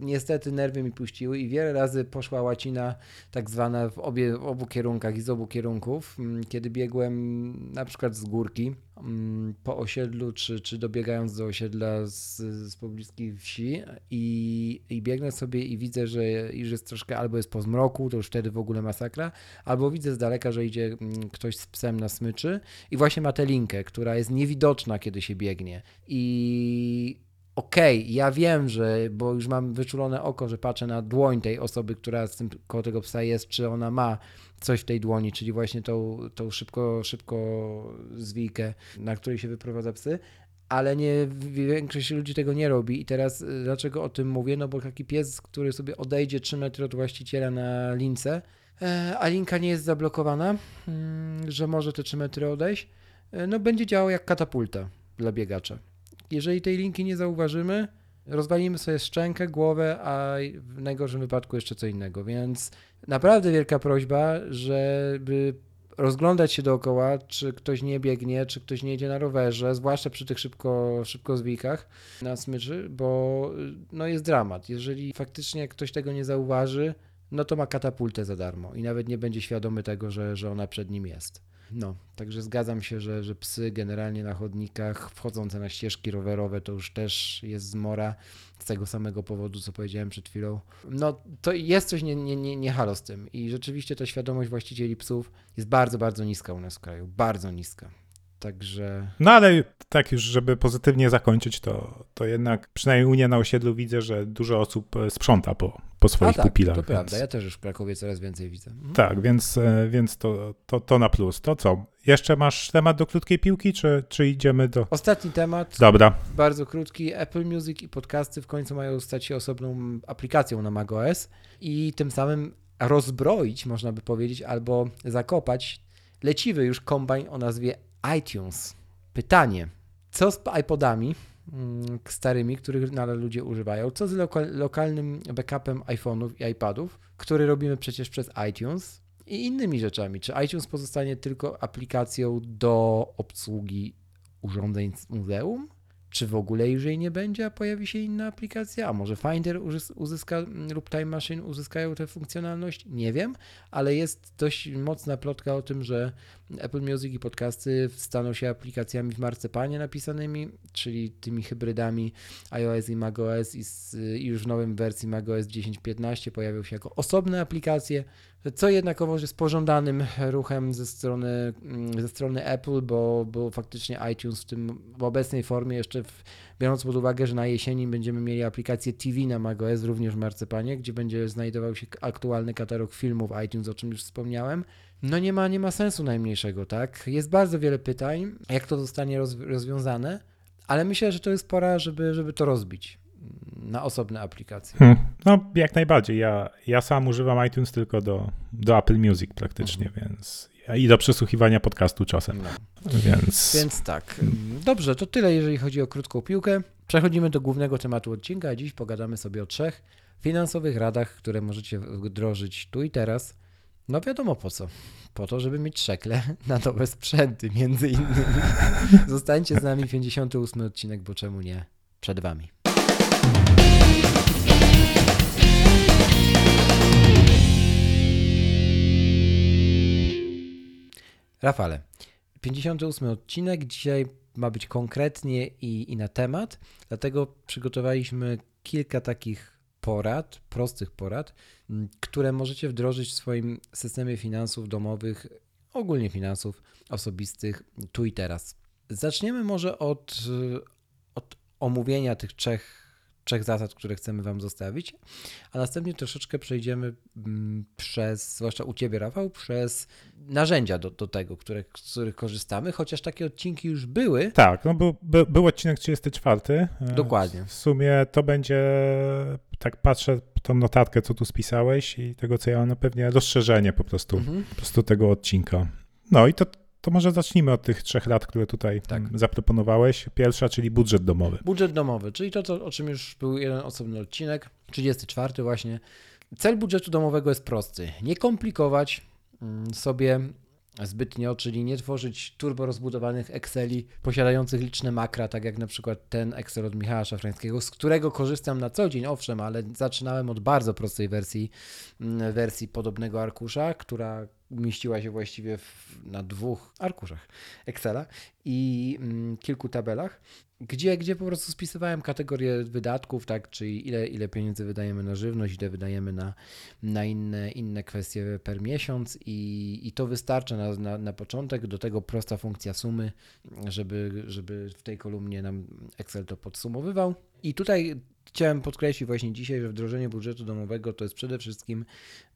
niestety nerwy mi puściły i wiele razy poszła łacina tak zwana w, obie, w obu kierunkach i z obu kierunków, mm, kiedy biegłem na przykład z górki mm, po osiedlu, czy, czy dobiegając do osiedla z, z pobliskiej wsi i, i biegnę sobie i widzę, że już jest troszkę, albo jest po zmroku, to już wtedy w ogóle masakra, albo widzę z daleka, że idzie mm, ktoś z psem na smyczy i właśnie ma tę linkę, która jest niewidoczna, kiedy się biegnie. I okej, ja wiem, że, bo już mam wyczulone oko, że patrzę na dłoń tej osoby, która z tym koło tego psa jest, czy ona ma coś w tej dłoni, czyli właśnie tą, tą szybko, szybko zwijkę, na której się wyprowadza psy, ale nie, większość ludzi tego nie robi i teraz y, dlaczego o tym mówię? No bo taki pies, który sobie odejdzie 3 metry od właściciela na lince, e, a linka nie jest zablokowana, mm, że może te 3 metry odejść, e, no będzie działał jak katapulta dla biegacza. Jeżeli tej linki nie zauważymy, rozwalimy sobie szczękę, głowę, a w najgorszym wypadku jeszcze co innego. Więc naprawdę wielka prośba, żeby rozglądać się dookoła, czy ktoś nie biegnie, czy ktoś nie jedzie na rowerze, zwłaszcza przy tych szybko, szybkozwijkach na smyczy, bo no jest dramat. Jeżeli faktycznie ktoś tego nie zauważy, no to ma katapultę za darmo i nawet nie będzie świadomy tego, że, że ona przed nim jest. No, także zgadzam się, że, że psy generalnie na chodnikach, wchodzące na ścieżki rowerowe, to już też jest zmora z tego samego powodu, co powiedziałem przed chwilą. No, to jest coś nie, nie, nie, nie halo z tym i rzeczywiście ta świadomość właścicieli psów jest bardzo, bardzo niska u nas w kraju, bardzo niska. Także No ale tak już, żeby pozytywnie zakończyć, to, to jednak przynajmniej u mnie na osiedlu widzę, że dużo osób e, sprząta po, po swoich A tak, pupilach. to więc- prawda, ja też już w Krakowie coraz więcej widzę. Mhm. Tak, więc, e, więc to, to, to na plus. To co? Jeszcze masz temat do krótkiej piłki, czy, czy idziemy do. Ostatni temat, Dobra, bardzo krótki. Apple Music i podcasty w końcu mają stać się osobną aplikacją na macOS i tym samym rozbroić, można by powiedzieć, albo zakopać leciwy już kombajn o nazwie iTunes. Pytanie, co z iPodami mm, starymi, których nadal ludzie używają? Co z loka- lokalnym backupem iPhone'ów i iPadów, który robimy przecież przez iTunes? I innymi rzeczami. Czy iTunes pozostanie tylko aplikacją do obsługi urządzeń z muzeum? Czy w ogóle już jej nie będzie, a pojawi się inna aplikacja? A może Finder uzys- uzyska mm, lub Time Machine uzyskają tę funkcjonalność? Nie wiem, ale jest dość mocna plotka o tym, że Apple Music i podcasty staną się aplikacjami w marcepanie napisanymi, czyli tymi hybrydami iOS i macOS i, z, i już w nowym wersji macOS 10.15 pojawią się jako osobne aplikacje, co jednakowoż jest pożądanym ruchem ze strony, mm, ze strony Apple, bo, bo faktycznie iTunes w tym w obecnej formie jeszcze w, biorąc pod uwagę, że na jesieni będziemy mieli aplikację TV na macOS również w Marcepanie, gdzie będzie znajdował się aktualny katalog filmów iTunes, o czym już wspomniałem, no nie ma, nie ma sensu najmniejszego, tak? Jest bardzo wiele pytań, jak to zostanie roz, rozwiązane, ale myślę, że to jest pora, żeby, żeby to rozbić na osobne aplikacje. Hmm. No, jak najbardziej. Ja, ja sam używam iTunes tylko do, do Apple Music praktycznie, mhm. więc i do przesłuchiwania podcastu czasem. No. Więc... więc tak. Dobrze, to tyle, jeżeli chodzi o krótką piłkę. Przechodzimy do głównego tematu odcinka, a dziś pogadamy sobie o trzech finansowych radach, które możecie wdrożyć tu i teraz. No wiadomo po co. Po to, żeby mieć szekle na nowe sprzęty, między innymi. Zostańcie z nami, 58 odcinek, bo czemu nie? Przed Wami. Rafale, 58 odcinek. Dzisiaj ma być konkretnie i, i na temat, dlatego przygotowaliśmy kilka takich porad, prostych porad, które możecie wdrożyć w swoim systemie finansów domowych, ogólnie finansów osobistych tu i teraz. Zaczniemy może od, od omówienia tych trzech trzech zasad, które chcemy Wam zostawić, a następnie troszeczkę przejdziemy mm, przez, zwłaszcza u Ciebie, Rafał, przez narzędzia do, do tego, które, z których korzystamy, chociaż takie odcinki już były. Tak, no był, był, był odcinek 34. E, Dokładnie. W sumie to będzie, tak patrzę tą notatkę, co tu spisałeś i tego, co ja mam, no pewnie rozszerzenie po prostu, mhm. po prostu tego odcinka. No i to to może zacznijmy od tych trzech lat, które tutaj tak. zaproponowałeś. Pierwsza, czyli budżet domowy. Budżet domowy, czyli to, to, o czym już był jeden osobny odcinek, 34 właśnie. Cel budżetu domowego jest prosty. Nie komplikować mm, sobie zbytnio, czyli nie tworzyć turbo rozbudowanych Exceli posiadających liczne makra, tak jak na przykład ten Excel od Michała Szafrańskiego, z którego korzystam na co dzień, owszem, ale zaczynałem od bardzo prostej wersji, mm, wersji podobnego arkusza, która mieściła się właściwie w, na dwóch arkuszach Excela i mm, kilku tabelach, gdzie, gdzie po prostu spisywałem kategorie wydatków, tak, czyli ile, ile pieniędzy wydajemy na żywność, ile wydajemy na, na inne, inne kwestie per miesiąc i, i to wystarcza na, na, na początek. Do tego prosta funkcja sumy, żeby, żeby w tej kolumnie nam Excel to podsumowywał. I tutaj chciałem podkreślić właśnie dzisiaj, że wdrożenie budżetu domowego to jest przede wszystkim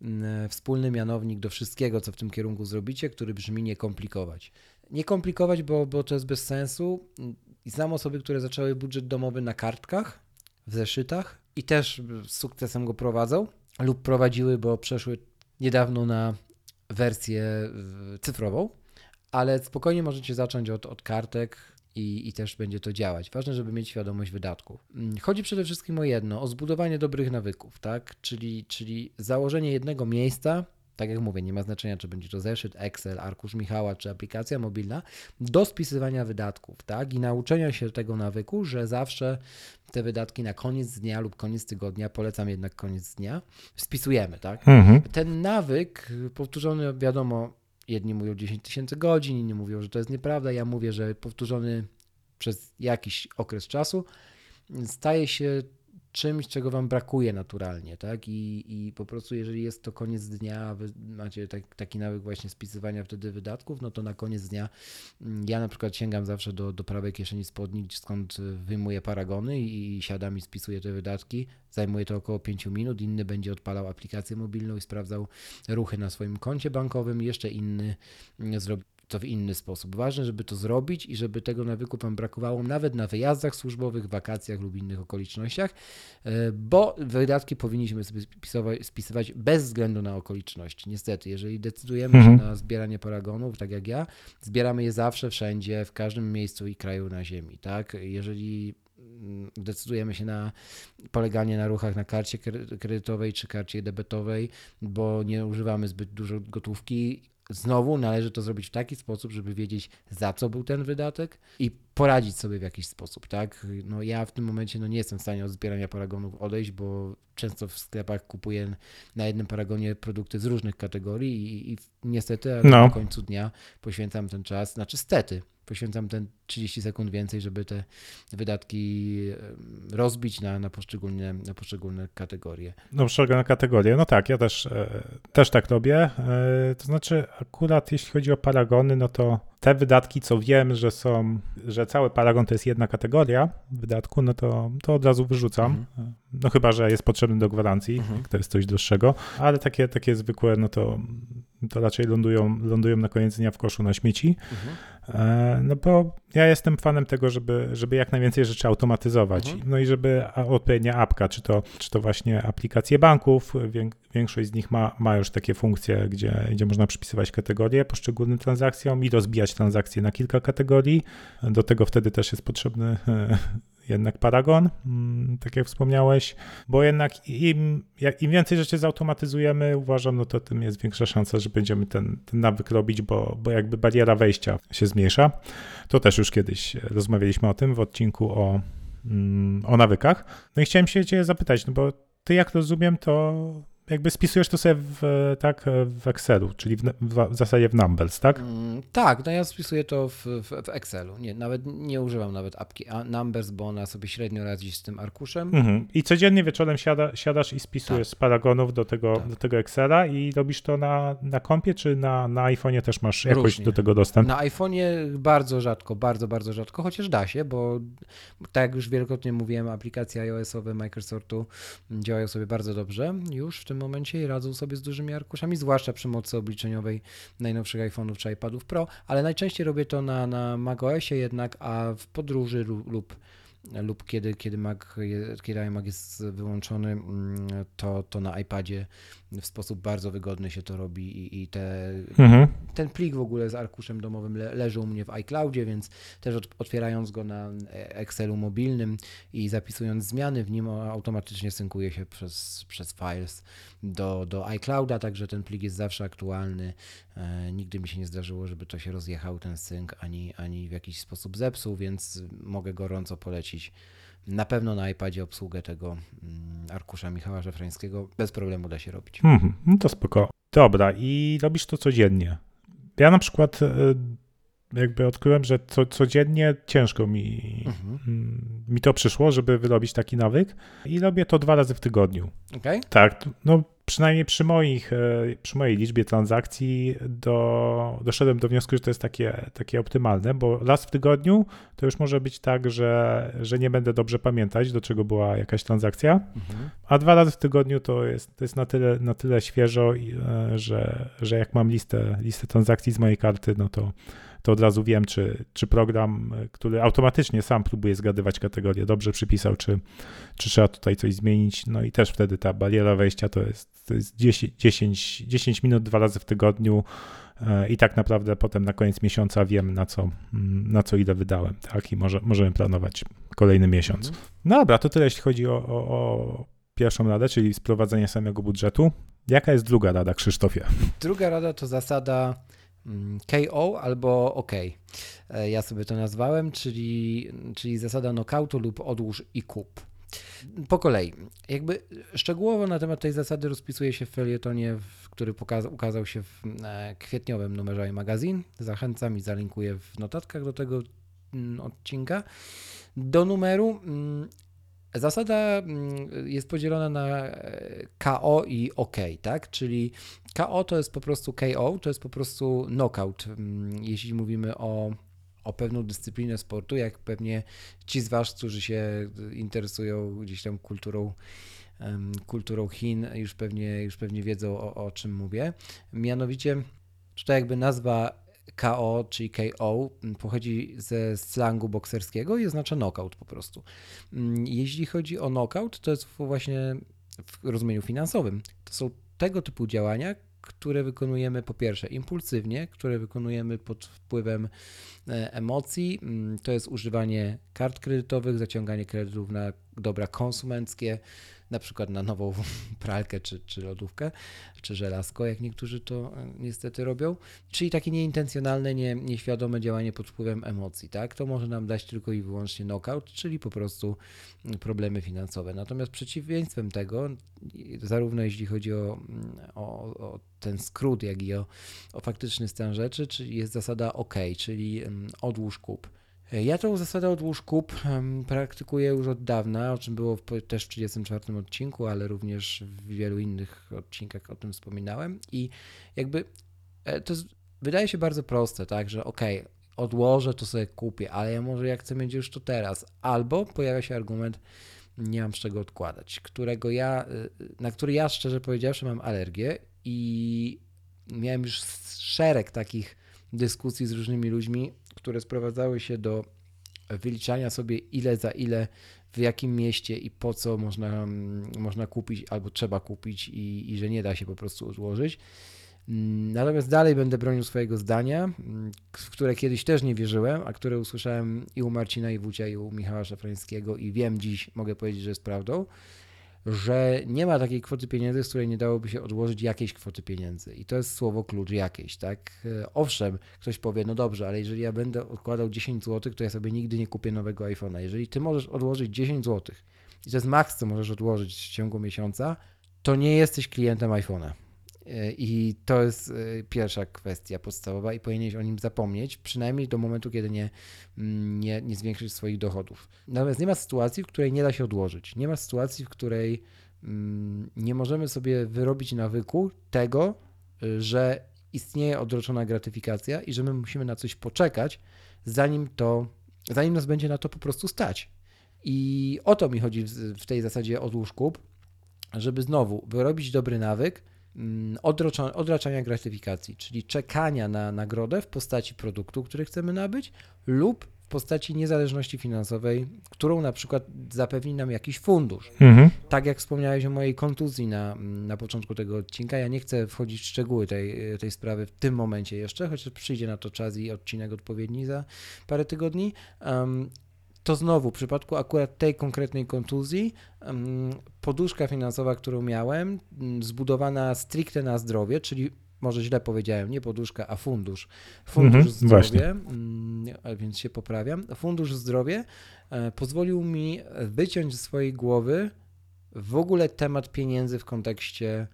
mm, wspólny mianownik do wszystkiego, co w tym kierunku zrobicie, który brzmi nie komplikować. Nie komplikować, bo, bo to jest bez sensu. Znam osoby, które zaczęły budżet domowy na kartkach, w zeszytach i też z sukcesem go prowadzą lub prowadziły, bo przeszły niedawno na wersję cyfrową, ale spokojnie możecie zacząć od, od kartek, i, i też będzie to działać. Ważne, żeby mieć świadomość wydatków. Mm, chodzi przede wszystkim o jedno, o zbudowanie dobrych nawyków, tak? Czyli, czyli założenie jednego miejsca, tak jak mówię, nie ma znaczenia, czy będzie to zeszyt, Excel, arkusz Michała, czy aplikacja mobilna, do spisywania wydatków, tak? I nauczenia się tego nawyku, że zawsze te wydatki na koniec dnia lub koniec tygodnia, polecam jednak koniec dnia, spisujemy, tak? Mhm. Ten nawyk powtórzony, wiadomo, jedni mówią 10 tysięcy godzin, inni mówią, że to jest nieprawda. Ja mówię, że powtórzony przez jakiś okres czasu staje się czymś, czego wam brakuje naturalnie, tak? I, i po prostu, jeżeli jest to koniec dnia, wy macie tak, taki nawyk właśnie spisywania wtedy wydatków, no to na koniec dnia mm, ja na przykład sięgam zawsze do, do prawej kieszeni spodni, skąd wyjmuję paragony i, i siadam i spisuję te wydatki. Zajmuje to około 5 minut. Inny będzie odpalał aplikację mobilną i sprawdzał ruchy na swoim koncie bankowym. Jeszcze inny mm, zrobi to w inny sposób. Ważne, żeby to zrobić i żeby tego nawyku Wam brakowało nawet na wyjazdach służbowych, wakacjach lub innych okolicznościach, e, bo wydatki powinniśmy spisywać bez względu na okoliczności. Niestety, jeżeli decydujemy mhm. się na zbieranie paragonów, tak jak ja, zbieramy je zawsze, wszędzie, w każdym miejscu i kraju na ziemi. Tak? Jeżeli mm, decydujemy się na poleganie na ruchach na karcie kredytowej czy karcie debetowej, bo nie używamy zbyt dużo gotówki, Znowu należy to zrobić w taki sposób, żeby wiedzieć, za co był ten wydatek i poradzić sobie w jakiś sposób, tak? No ja w tym momencie no nie jestem w stanie od zbierania paragonów odejść, bo często w sklepach kupuję na jednym paragonie produkty z różnych kategorii i, i niestety No. na końcu dnia poświęcam ten czas, znaczy stety, poświęcam ten 30 sekund więcej, żeby te wydatki rozbić na, na, poszczególne, na poszczególne kategorie. No, poszczególne kategorie. No tak, ja też, e, też tak robię. E, To znaczy, akurat jeśli chodzi o paragony, no to te wydatki, co wiem, że są, że cały paragon to jest jedna kategoria wydatku, no to, to od razu wyrzucam. No chyba, że jest potrzebny do gwarancji, Mhm. jak to jest coś droższego, ale takie, takie zwykłe, no to, to raczej lądują, lądują na koniec dnia w koszu na śmieci. E, No bo ja jestem fanem tego, żeby, żeby jak najwięcej rzeczy automatyzować. Mhm. No i żeby odpowiednia apka, czy to, czy to właśnie aplikacje banków, wię- większość z nich ma, ma już takie funkcje, gdzie, gdzie można przypisywać kategorie poszczególnym transakcjom i rozbijać transakcje na kilka kategorii. Do tego wtedy też jest potrzebny jednak paragon, mm, tak jak wspomniałeś, bo jednak im, im więcej rzeczy zautomatyzujemy, uważam, no to tym jest większa szansa, że będziemy ten, ten nawyk robić, bo, bo jakby bariera wejścia się zmniejsza. To też już kiedyś rozmawialiśmy o tym w odcinku o, mm, o nawykach. No i chciałem się cię zapytać, no bo ty jak rozumiem, to jakby spisujesz to sobie w, tak, w Excelu, czyli w, w, w zasadzie w Numbers, tak? Mm, Tak, no ja spisuję to w, w, Excelu. Nie, nawet nie używam nawet apki Numbers, bo ona sobie średnio radzi z tym arkuszem. Mhm. I codziennie wieczorem siada, siadasz i spisujesz z paragonów do tego, Tak. do tego Excela i robisz to na, na kompie, czy na, na iPhone'ie też masz jakoś Różnie. do tego dostęp? Na iPhone'ie bardzo rzadko, bardzo, bardzo rzadko, chociaż da się, bo tak jak już wielokrotnie mówiłem, aplikacje iOS-owe Microsoftu działają sobie bardzo dobrze już w tym momencie i radzą sobie z dużymi arkuszami, zwłaszcza przy mocy obliczeniowej najnowszych iPhone'ów czy iPadów Pro, ale najczęściej robię to na, na macOSie jednak, a w podróży lu- lub lub kiedy, kiedy, Mac, kiedy iMac jest wyłączony, mm, to, to na iPadzie w sposób bardzo wygodny się to robi i, i te Mhm. ten plik w ogóle z arkuszem domowym le, leży u mnie w iCloudzie, więc też otwierając go na Excelu mobilnym i zapisując zmiany w nim automatycznie synkuje się przez, przez Files do, do iClouda, także ten plik jest zawsze aktualny. E, nigdy mi się nie zdarzyło, żeby to się rozjechał ten synk, ani, ani w jakiś sposób zepsuł, więc mogę gorąco polecić na pewno na iPadzie obsługę tego mm, arkusza Michała Szafrańskiego bez problemu da się robić. Mhm. No to spoko. Dobra, i robisz to codziennie. Ja na przykład e, jakby odkryłem, że co, codziennie ciężko mi, Mhm. mm, mi to przyszło, żeby wyrobić taki nawyk i robię to dwa razy w tygodniu. Okej? Tak, no przynajmniej przy moich, e, przy mojej liczbie transakcji do, doszedłem do wniosku, że to jest takie, takie optymalne, bo raz w tygodniu to już może być tak, że, że nie będę dobrze pamiętać, do czego była jakaś transakcja, Mhm. a dwa razy w tygodniu to jest, to jest na, tyle, na tyle świeżo, e, że, że jak mam listę, listę transakcji z mojej karty, no to, to od razu wiem, czy, czy program, e, który automatycznie sam próbuje zgadywać kategorię, dobrze przypisał, czy, czy trzeba tutaj coś zmienić. No i też wtedy ta bariera wejścia to jest, to jest 10, 10, 10 minut dwa razy w tygodniu. e, I tak naprawdę potem na koniec miesiąca wiem, na co, mm, na co ile wydałem, tak? I może, możemy planować kolejny miesiąc. Mhm. No dobra, to tyle jeśli chodzi o, o, o pierwszą radę, czyli sprowadzenie samego budżetu. Jaka jest druga rada, Krzysztofie? Druga rada to zasada KO albo OK. E, Ja sobie to nazwałem, czyli, czyli zasada knockoutu lub odłóż i kup. Po kolei. Jakby szczegółowo na temat tej zasady rozpisuje się w felietonie, który ukazał się w e, kwietniowym numerze magazyn. Zachęcam i zalinkuję w notatkach do tego mm, odcinka. Do numeru mm, Zasada mm, jest podzielona na e, KO i OK, tak? Czyli KO to jest po prostu KO, to jest po prostu knockout, mm, jeśli mówimy o, o pewną dyscyplinę sportu, jak pewnie ci z Was, którzy się interesują gdzieś tam kulturą, kulturą Chin, już pewnie, już pewnie wiedzą o, o czym mówię. Mianowicie tutaj jakby nazwa KO, czyli KO, m, pochodzi ze slangu bokserskiego i oznacza knockout po prostu. Mm, Jeśli chodzi o knockout, to jest właśnie w rozumieniu finansowym. To są tego typu działania, które wykonujemy po pierwsze impulsywnie, które wykonujemy pod wpływem e, emocji. Mm, To jest używanie kart kredytowych, zaciąganie kredytów na dobra konsumenckie, na przykład na nową pralkę czy, czy lodówkę, czy żelazko, jak niektórzy to e, niestety robią. Czyli takie nieintencjonalne, nie, nieświadome działanie pod wpływem emocji. Tak? To może nam dać tylko i wyłącznie knockout, czyli po prostu mm, problemy finansowe. Natomiast przeciwieństwem tego, zarówno jeśli chodzi o, mm, o, o ten skrót, jak i o, o faktyczny stan rzeczy, czyli jest zasada OK, czyli mm, odłóż kup. Ja tą zasadę odłóż kup praktykuję już od dawna, o czym było też w 34 odcinku, ale również w wielu innych odcinkach o tym wspominałem. I jakby e, to jest, wydaje się bardzo proste, tak, że ok, odłożę, to sobie kupię, ale ja może jak chcę mieć już to teraz. Albo pojawia się argument, nie mam z czego odkładać, którego ja, e, na który ja szczerze powiedziawszy mam alergię i miałem już szereg takich dyskusji z różnymi ludźmi, które sprowadzały się do wyliczania sobie ile za ile, w jakim mieście i po co można, mm, można kupić albo trzeba kupić i, i że nie da się po prostu odłożyć. Mm, natomiast dalej będę bronił swojego zdania, mm, w które kiedyś też nie wierzyłem, a które usłyszałem i u Marcina i Wucia, i u Michała Szafrańskiego i wiem dziś, mogę powiedzieć, że jest prawdą że nie ma takiej kwoty pieniędzy, z której nie dałoby się odłożyć jakiejś kwoty pieniędzy. I to jest słowo klucz jakieś, tak? E, owszem, ktoś powie, no dobrze, ale jeżeli ja będę odkładał 10 zł, to ja sobie nigdy nie kupię nowego iPhone'a. Jeżeli ty możesz odłożyć 10 zł i to jest maks, co możesz odłożyć w ciągu miesiąca, to nie jesteś klientem iPhone'a. E, I to jest e, pierwsza kwestia podstawowa i powinieneś o nim zapomnieć, przynajmniej do momentu, kiedy nie, mm, nie, nie zwiększysz swoich dochodów. Natomiast nie ma sytuacji, w której nie da się odłożyć. Nie ma sytuacji, w której mm, nie możemy sobie wyrobić nawyku tego, e, że istnieje odroczona gratyfikacja i że my musimy na coś poczekać, zanim to, zanim nas będzie na to po prostu stać. I o to mi chodzi w tej zasadzie odłóż kup, żeby znowu wyrobić dobry nawyk, Mm, odraczania gratyfikacji, czyli czekania na nagrodę w postaci produktu, który chcemy nabyć, lub w postaci niezależności finansowej, którą na przykład zapewni nam jakiś fundusz. Mhm. Tak jak wspomniałeś o mojej kontuzji na, na początku tego odcinka, ja nie chcę wchodzić w szczegóły tej, tej sprawy w tym momencie jeszcze, chociaż przyjdzie na to czas i odcinek odpowiedni za parę tygodni. Um, to znowu w przypadku akurat tej konkretnej kontuzji poduszka finansowa, którą miałem, zbudowana stricte na zdrowie, czyli może źle powiedziałem, nie poduszka, a fundusz. Fundusz mhm, zdrowie, więc się poprawiam. Fundusz zdrowie e, pozwolił mi wyciąć ze swojej głowy w ogóle temat pieniędzy w kontekście,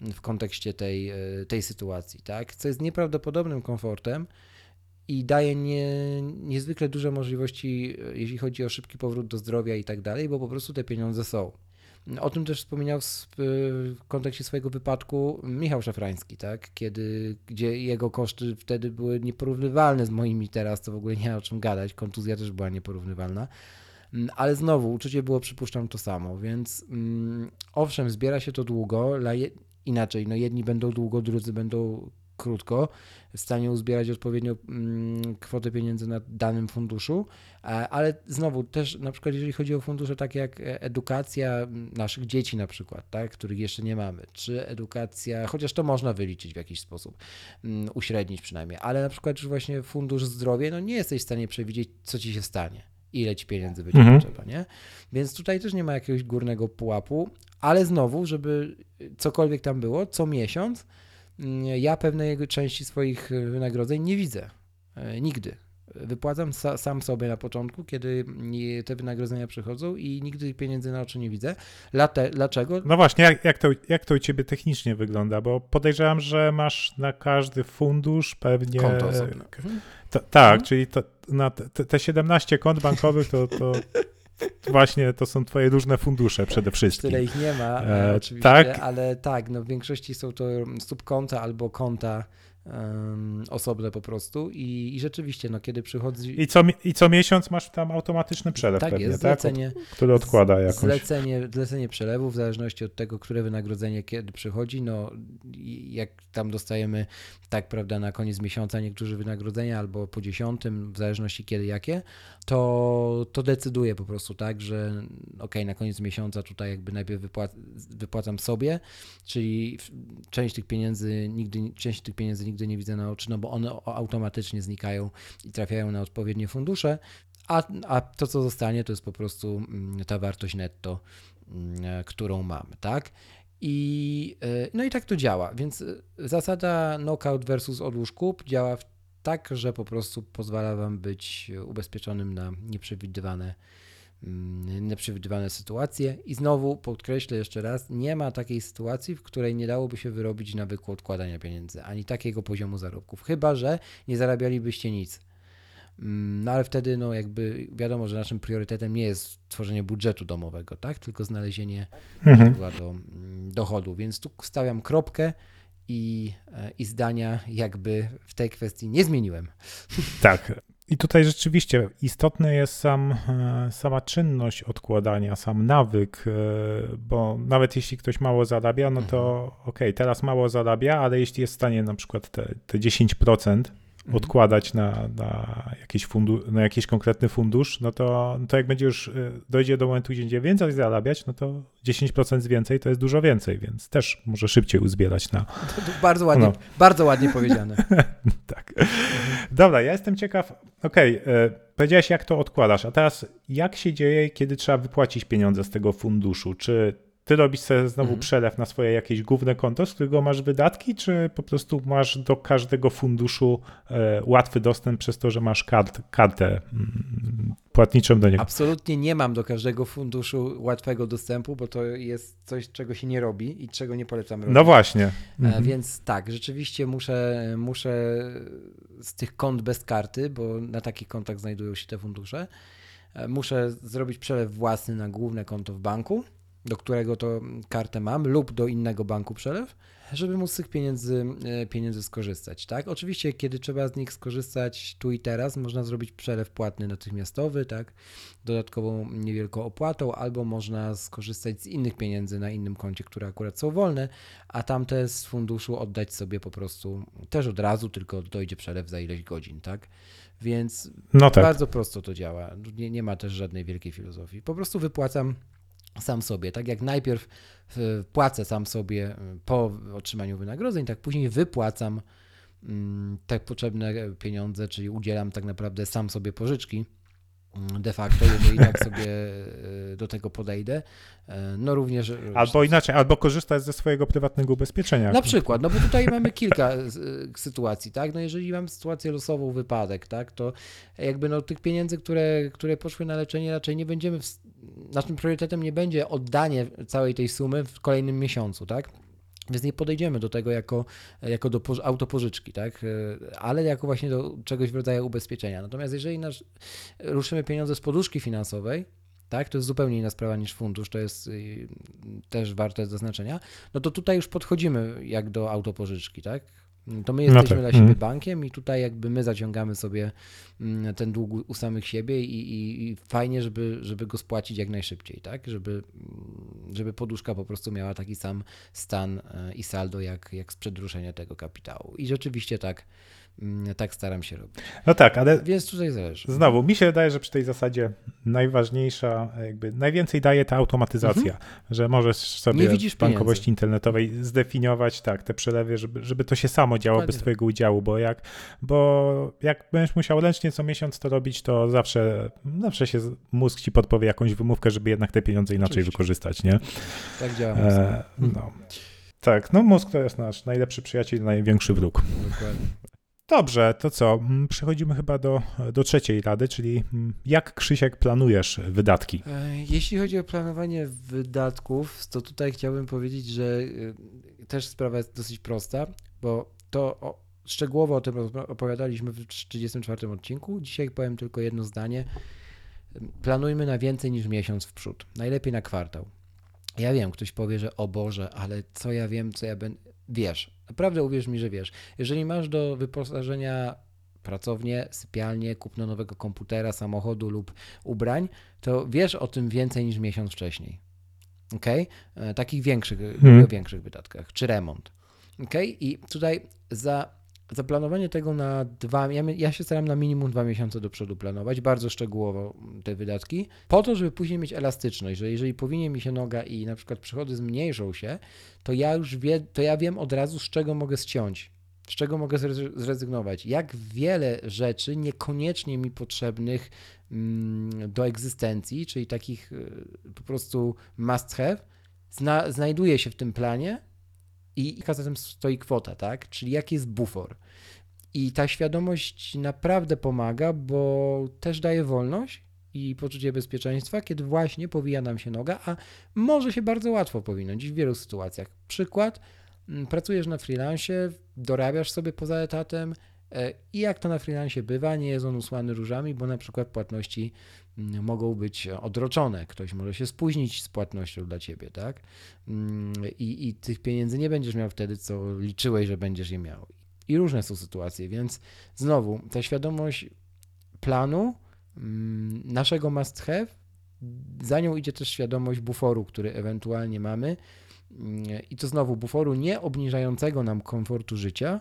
w kontekście tej, e, tej sytuacji, tak? Co jest nieprawdopodobnym komfortem, i daje nie, niezwykle duże możliwości, e, jeśli chodzi o szybki powrót do zdrowia i tak dalej, bo po prostu te pieniądze są. O tym też wspominał w kontekście swojego wypadku Michał Szafrański, tak? Kiedy, gdzie jego koszty wtedy były nieporównywalne z moimi teraz, to w ogóle nie ma o czym gadać, kontuzja też była nieporównywalna. Mm, ale znowu, uczucie było, przypuszczam, to samo, więc mm, owszem, zbiera się to długo, inaczej, no jedni będą długo, drudzy będą krótko, w stanie uzbierać odpowiednią mm, kwotę pieniędzy na danym funduszu, ale znowu też na przykład jeżeli chodzi o fundusze takie jak e, edukacja naszych dzieci na przykład, tak, których jeszcze nie mamy, czy edukacja, chociaż to można wyliczyć w jakiś sposób, mm, uśrednić przynajmniej, ale na przykład już właśnie fundusz zdrowia, no nie jesteś w stanie przewidzieć, co ci się stanie ile ci pieniędzy będzie mhm. potrzeba, nie? Więc tutaj też nie ma jakiegoś górnego pułapu, ale znowu, żeby cokolwiek tam było, co miesiąc ja pewnej części swoich e, wynagrodzeń nie widzę. E, nigdy. Wypłacam sa, sam sobie na początku, kiedy te wynagrodzenia przychodzą i nigdy pieniędzy na oczy nie widzę. Late, dlaczego? No właśnie, jak, jak, to, jak to u ciebie technicznie wygląda? Bo podejrzewam, że masz na każdy fundusz pewnie. Konto osobne. tak, mhm. czyli to, na te, te 17 kont bankowych to, to Właśnie to są twoje różne fundusze przede wszystkim. Tyle ich nie ma, e, oczywiście, tak? ale tak, no w większości są to subkonta albo konta um, osobne po prostu I, i rzeczywiście, no kiedy przychodzi... I co, I co miesiąc masz tam automatyczny przelew tak pewnie, jest, zlecenie, tak? Który odkłada jakoś. Zlecenie, zlecenie przelewu w zależności od tego, które wynagrodzenie kiedy przychodzi, no jak tam dostajemy, tak prawda, na koniec miesiąca niektórzy wynagrodzenia albo po dziesiątym, w zależności kiedy jakie, to, to decyduje po prostu tak, że ok, na koniec miesiąca tutaj jakby najpierw wypłac wypłacam sobie, czyli część tych pieniędzy nigdy, część tych pieniędzy nigdy nie widzę na oczy, no bo one automatycznie znikają i trafiają na odpowiednie fundusze, a, a to, co zostanie, to jest po prostu mm, ta wartość netto, mm, którą mamy, tak? I, e, no i tak to działa, więc e, zasada knockout versus odłóż kup działa tak, że po prostu pozwala Wam być ubezpieczonym na nieprzewidywane, mm, nieprzewidywane sytuacje. I znowu podkreślę jeszcze raz, nie ma takiej sytuacji, w której nie dałoby się wyrobić nawyku odkładania pieniędzy, ani takiego poziomu zarobków, chyba że nie zarabialibyście nic. Mm, no ale wtedy, no jakby wiadomo, że naszym priorytetem nie jest tworzenie budżetu domowego, tak? Tylko znalezienie mhm. do mm, dochodu. Więc tu stawiam kropkę i, i zdania jakby w tej kwestii nie zmieniłem. Tak. I tutaj rzeczywiście istotny jest sam, e, sama czynność odkładania, sam nawyk, e, bo nawet jeśli ktoś mało zarabia, no to mhm. okej, okay, teraz mało zarabia, ale jeśli jest w stanie na przykład te, te 10% Mhm. Odkładać na, na, jakiś fundu, na jakiś konkretny fundusz, no to, no to jak będzie już y, dojdzie do momentu, gdzie będzie więcej zarabiać, no to 10% więcej to jest dużo więcej, więc też może szybciej uzbierać na. To, to bardzo ładnie, no. bardzo ładnie powiedziane. tak. Dobra, ja jestem ciekaw. Okej, okay, powiedziałeś, jak to odkładasz, a teraz jak się dzieje, kiedy trzeba wypłacić pieniądze z tego funduszu? Czy ty robisz sobie znowu mhm. przelew na swoje jakieś główne konto, z którego masz wydatki, czy po prostu masz do każdego funduszu e, łatwy dostęp przez to, że masz kart, kartę mm, płatniczą do niego? Absolutnie nie mam do każdego funduszu łatwego dostępu, bo to jest coś, czego się nie robi i czego nie polecam robić. No właśnie. E, mhm. Więc tak, rzeczywiście muszę, muszę z tych kont bez karty, bo na takich kontach znajdują się te fundusze, e, muszę zrobić przelew własny na główne konto w banku do którego to kartę mam, lub do innego banku przelew, żeby móc z tych pieniędzy, e, pieniędzy skorzystać. Tak? Oczywiście, kiedy trzeba z nich skorzystać tu i teraz, można zrobić przelew płatny natychmiastowy, tak? dodatkową niewielką opłatą, albo można skorzystać z innych pieniędzy na innym koncie, które akurat są wolne, a tamte z funduszu oddać sobie po prostu też od razu, tylko dojdzie przelew za ileś godzin, tak? Więc no tak. bardzo prosto to działa. Nie, nie ma też żadnej wielkiej filozofii. Po prostu wypłacam sam sobie. Tak jak najpierw e, płacę sam sobie e, po otrzymaniu wynagrodzeń, tak później wypłacam te potrzebne pieniądze, czyli udzielam tak naprawdę sam sobie pożyczki de facto, jeżeli tak sobie e, do tego podejdę. E, no również. E, albo inaczej, albo korzystać ze swojego prywatnego ubezpieczenia. Na przykład, no bo tutaj mamy kilka sytuacji, tak? No jeżeli mam sytuację losową, wypadek, tak, to jakby no tych pieniędzy, które, które poszły na leczenie, raczej nie będziemy, w, naszym priorytetem nie będzie oddanie całej tej sumy w kolejnym miesiącu, tak? Więc nie podejdziemy do tego jako, jako do autopożyczki, tak? ale jako właśnie do czegoś w rodzaju ubezpieczenia. Natomiast jeżeli nasz, ruszymy pieniądze z poduszki finansowej, tak, to jest zupełnie inna sprawa niż fundusz, to jest y, też warte zaznaczenia, no to tutaj już podchodzimy jak do autopożyczki, tak? To my jesteśmy no tak. dla siebie mm. bankiem i tutaj jakby my zaciągamy sobie mm, ten dług u samych siebie i, i, i, fajnie, żeby, żeby go spłacić jak najszybciej, tak? Żeby, mm, żeby poduszka po prostu miała taki sam stan e, i saldo jak, jak sprzed ruszenia tego kapitału. I rzeczywiście tak tak staram się robić. No tak, ale. Więc tutaj zależy. Znowu, mi się wydaje, że przy tej zasadzie najważniejsza, jakby najwięcej daje ta automatyzacja, mhm. że możesz sobie w bankowości internetowej zdefiniować tak, te przelewy, żeby, żeby to się samo działo Dokładnie bez Twojego udziału, bo jak, bo jak będziesz musiał ręcznie co miesiąc to robić, to zawsze, zawsze się mózg ci podpowie jakąś wymówkę, żeby jednak te pieniądze inaczej Oczywiście. wykorzystać, nie? Tak działa. E, no. Tak, no mózg to jest nasz najlepszy przyjaciel, największy wróg. Dokładnie. Dobrze, to co? Mm, przechodzimy chyba do, do trzeciej rady, czyli mm, jak Krzysiek planujesz wydatki? E, jeśli chodzi o planowanie wydatków, to tutaj chciałbym powiedzieć, że y, też sprawa jest dosyć prosta, bo to o, szczegółowo o tym opowiadaliśmy w 34 odcinku. Dzisiaj powiem tylko jedno zdanie. Planujmy na więcej niż miesiąc w przód. Najlepiej na kwartał. Ja wiem, ktoś powie, że o Boże, ale co ja wiem, co ja będę. Wiesz, Naprawdę uwierz mi, że wiesz. Jeżeli masz do wyposażenia pracownię, sypialnię, kupno nowego komputera, samochodu lub ubrań, to wiesz o tym więcej niż miesiąc wcześniej. Ok? E, takich większych, hmm. większych wydatkach, czy remont. Ok? I tutaj za zaplanowanie tego na dwa, ja, ja, się staram na minimum dwa miesiące do przodu planować, bardzo szczegółowo te wydatki, po to, żeby później mieć elastyczność, że jeżeli powinie mi się noga i na przykład przychody zmniejszą się, to ja już wie, to ja wiem od razu, z czego mogę ściąć, z czego mogę zrezygnować, jak wiele rzeczy niekoniecznie mi potrzebnych mm, do egzystencji, czyli takich y, po prostu must have, zna, znajduje się w tym planie i za tym stoi kwota, tak? Czyli jaki jest bufor. I ta świadomość naprawdę pomaga, bo też daje wolność i poczucie bezpieczeństwa, kiedy właśnie powija nam się noga, a może się bardzo łatwo powinąć w wielu sytuacjach. Przykład, mm, pracujesz na freelancie, dorabiasz sobie poza etatem e, i jak to na freelancie bywa, nie jest on usłany różami, bo na przykład płatności mogą być odroczone, ktoś może się spóźnić z płatnością dla ciebie, tak? Mm, I, i tych pieniędzy nie będziesz miał wtedy, co liczyłeś, że będziesz je miał. I różne są sytuacje, więc znowu ta świadomość planu, mm, naszego must have, za nią idzie też świadomość buforu, który ewentualnie mamy. Mm, I to znowu buforu nie obniżającego nam komfortu życia,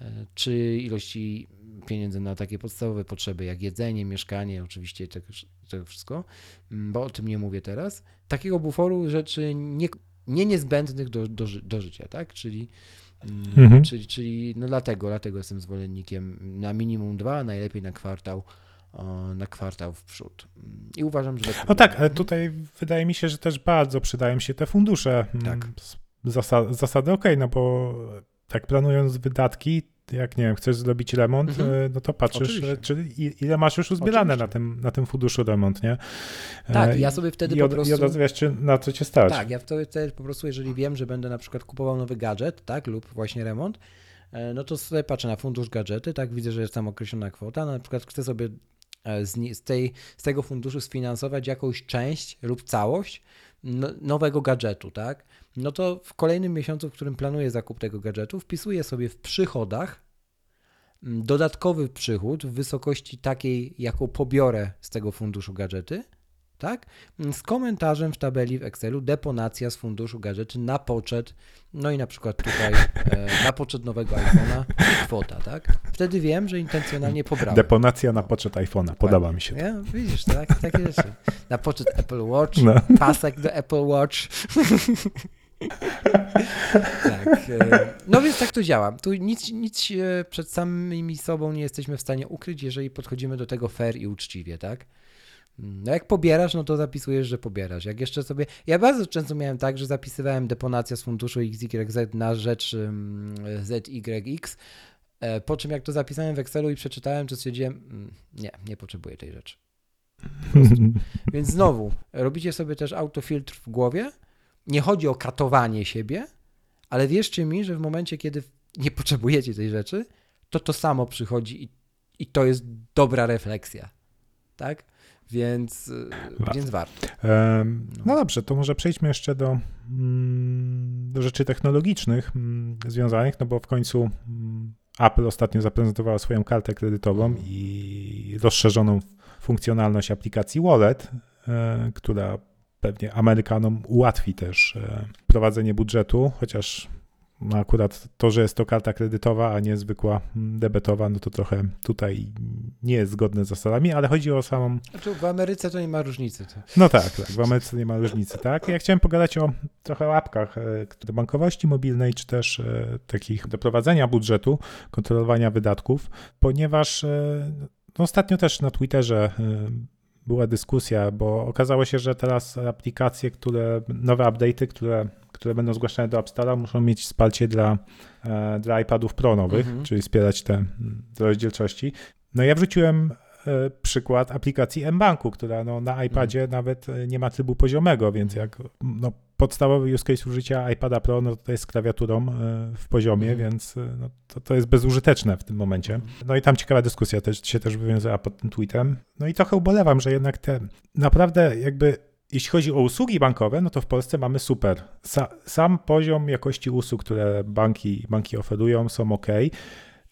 e, czy ilości pieniędzy na takie podstawowe potrzeby jak jedzenie, mieszkanie, oczywiście tego, tego wszystko, mm, bo o tym nie mówię teraz. Takiego buforu rzeczy nie, nie niezbędnych do, do, do życia, tak? Czyli Mhm. Czyli, czyli no dlatego, dlatego jestem zwolennikiem na minimum dwa, najlepiej na kwartał na kwartał w przód. I uważam, że. No tak, ale tutaj wydaje mi się, że też bardzo przydają się te fundusze. Tak. Zasady, zasady ok, no bo tak planując wydatki, jak nie wiem, chcesz zrobić remont, mhm. E, no to patrzysz, Oczywiście. czy ile masz już uzbierane na tym, na tym funduszu remont, nie? Tak, e, ja sobie wtedy I od, po prostu... I od razu wiesz, czy na co cię stać. Tak, ja wtedy po prostu, jeżeli wiem, że będę na przykład kupował nowy gadżet, tak, lub właśnie remont, e, no to sobie patrzę na fundusz gadżety, tak, widzę, że jest tam określona kwota, no na przykład chcę sobie z, z, tej, z tego funduszu sfinansować jakąś część lub całość no, nowego gadżetu, tak? No to w kolejnym miesiącu, w którym planuję zakup tego gadżetu, wpisuję sobie w przychodach mm, dodatkowy przychód w wysokości takiej, jaką pobiorę z tego funduszu gadżety, tak? Z komentarzem w tabeli w Excelu deponacja z funduszu gadżety na poczet, no i na przykład tutaj e, na poczet nowego iPhone'a kwota, tak? Wtedy wiem, że intencjonalnie pobrałem. Deponacja na poczet iPhone'a, podoba mi się. Ja, widzisz, tak? Takie rzeczy. Na poczet Apple Watch, no. pasek do Apple Watch. tak. E, no więc tak to działa. Tu nic, nic przed samymi sobą nie jesteśmy w stanie ukryć, jeżeli podchodzimy do tego fair i uczciwie, tak? No jak pobierasz, no to zapisujesz, że pobierasz. Jak jeszcze sobie. Ja bardzo często miałem tak, że zapisywałem deponacja z funduszu XYZ na rzecz ZYX. E, po czym jak to zapisałem w Excelu i przeczytałem, to stwierdziłem, mm, nie, nie potrzebuję tej rzeczy. Więc znowu, robicie sobie też autofiltr w głowie. Nie chodzi o katowanie siebie, ale wierzcie mi, że w momencie, kiedy nie potrzebujecie tej rzeczy, to to samo przychodzi i, i to jest dobra refleksja. Tak? Więc warto. Więc warto. No. dobrze, to może przejdźmy jeszcze do, mm, do rzeczy technologicznych mm, związanych, no bo w końcu mm, Apple ostatnio zaprezentowało swoją kartę kredytową i rozszerzoną funkcjonalność aplikacji Wallet, e, która pewnie Amerykanom ułatwi też e, prowadzenie budżetu, chociaż no akurat to, że jest to karta kredytowa, a nie zwykła mm, debetowa, no to trochę tutaj nie jest zgodne z zasadami, ale chodzi o samą... Znaczy w Ameryce to nie ma różnicy. To... No tak, tak, w Ameryce nie ma różnicy, tak. Ja chciałem pogadać o trochę o apkach do e, bankowości mobilnej, czy też e, takich do prowadzenia budżetu, kontrolowania wydatków, ponieważ e, no ostatnio też na Twitterze była dyskusja, bo okazało się, że teraz aplikacje, które, nowe update'y, które które będą zgłaszane do App Store'a, muszą mieć wsparcie dla, e, dla iPadów Pro nowych, mhm. czyli wspierać te rozdzielczości. No ja wrzuciłem przykład aplikacji mBanku, która no, na iPadzie mhm. nawet e, nie ma trybu poziomego, więc jak no, podstawowy use case użycia iPada Pro, no to jest z klawiaturą w poziomie, mhm. więc no, to, to jest bezużyteczne w tym momencie. Mhm. No i tam ciekawa dyskusja też się też wywiązała pod tym tweetem. No i trochę ubolewam, że jednak te naprawdę jakby jeśli chodzi o usługi bankowe, no to w Polsce mamy super. Sa, sam poziom jakości usług, które banki, banki oferują, są ok.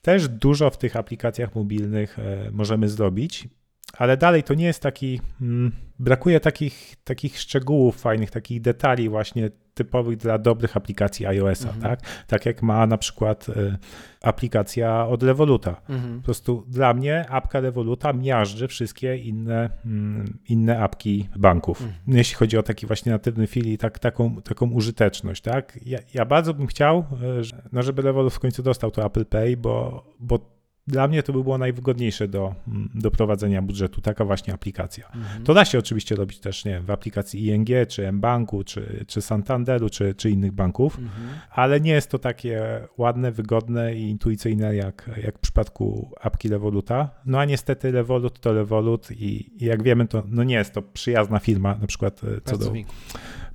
Też dużo w tych aplikacjach mobilnych e, możemy zrobić, ale dalej to nie jest taki. Mm, brakuje takich, takich szczegółów fajnych, takich detali, właśnie typowych dla dobrych aplikacji iOS-a, mhm. tak? Tak jak ma na przykład y, aplikacja od Revoluta. Mhm. Po prostu dla mnie apka Revoluta miażdży wszystkie inne, mm, inne apki banków. Mhm. Jeśli chodzi o taki właśnie natywny feel i tak, taką, taką użyteczność, tak? Ja, ja bardzo bym chciał, y, no żeby Revolut w końcu dostał to Apple Pay, bo, bo dla mnie to by było najwygodniejsze do, mm, do prowadzenia budżetu, taka właśnie aplikacja. Mhm. To da się oczywiście robić też, nie wiem, w aplikacji ING, czy mBanku, czy, czy Santanderu, czy, czy innych banków, Mhm. ale nie jest to takie ładne, wygodne i intuicyjne jak, jak w przypadku apki Revoluta. No a niestety Revolut to Revolut i, i jak wiemy, to no nie jest to przyjazna firma, na przykład e, co do Pracowników.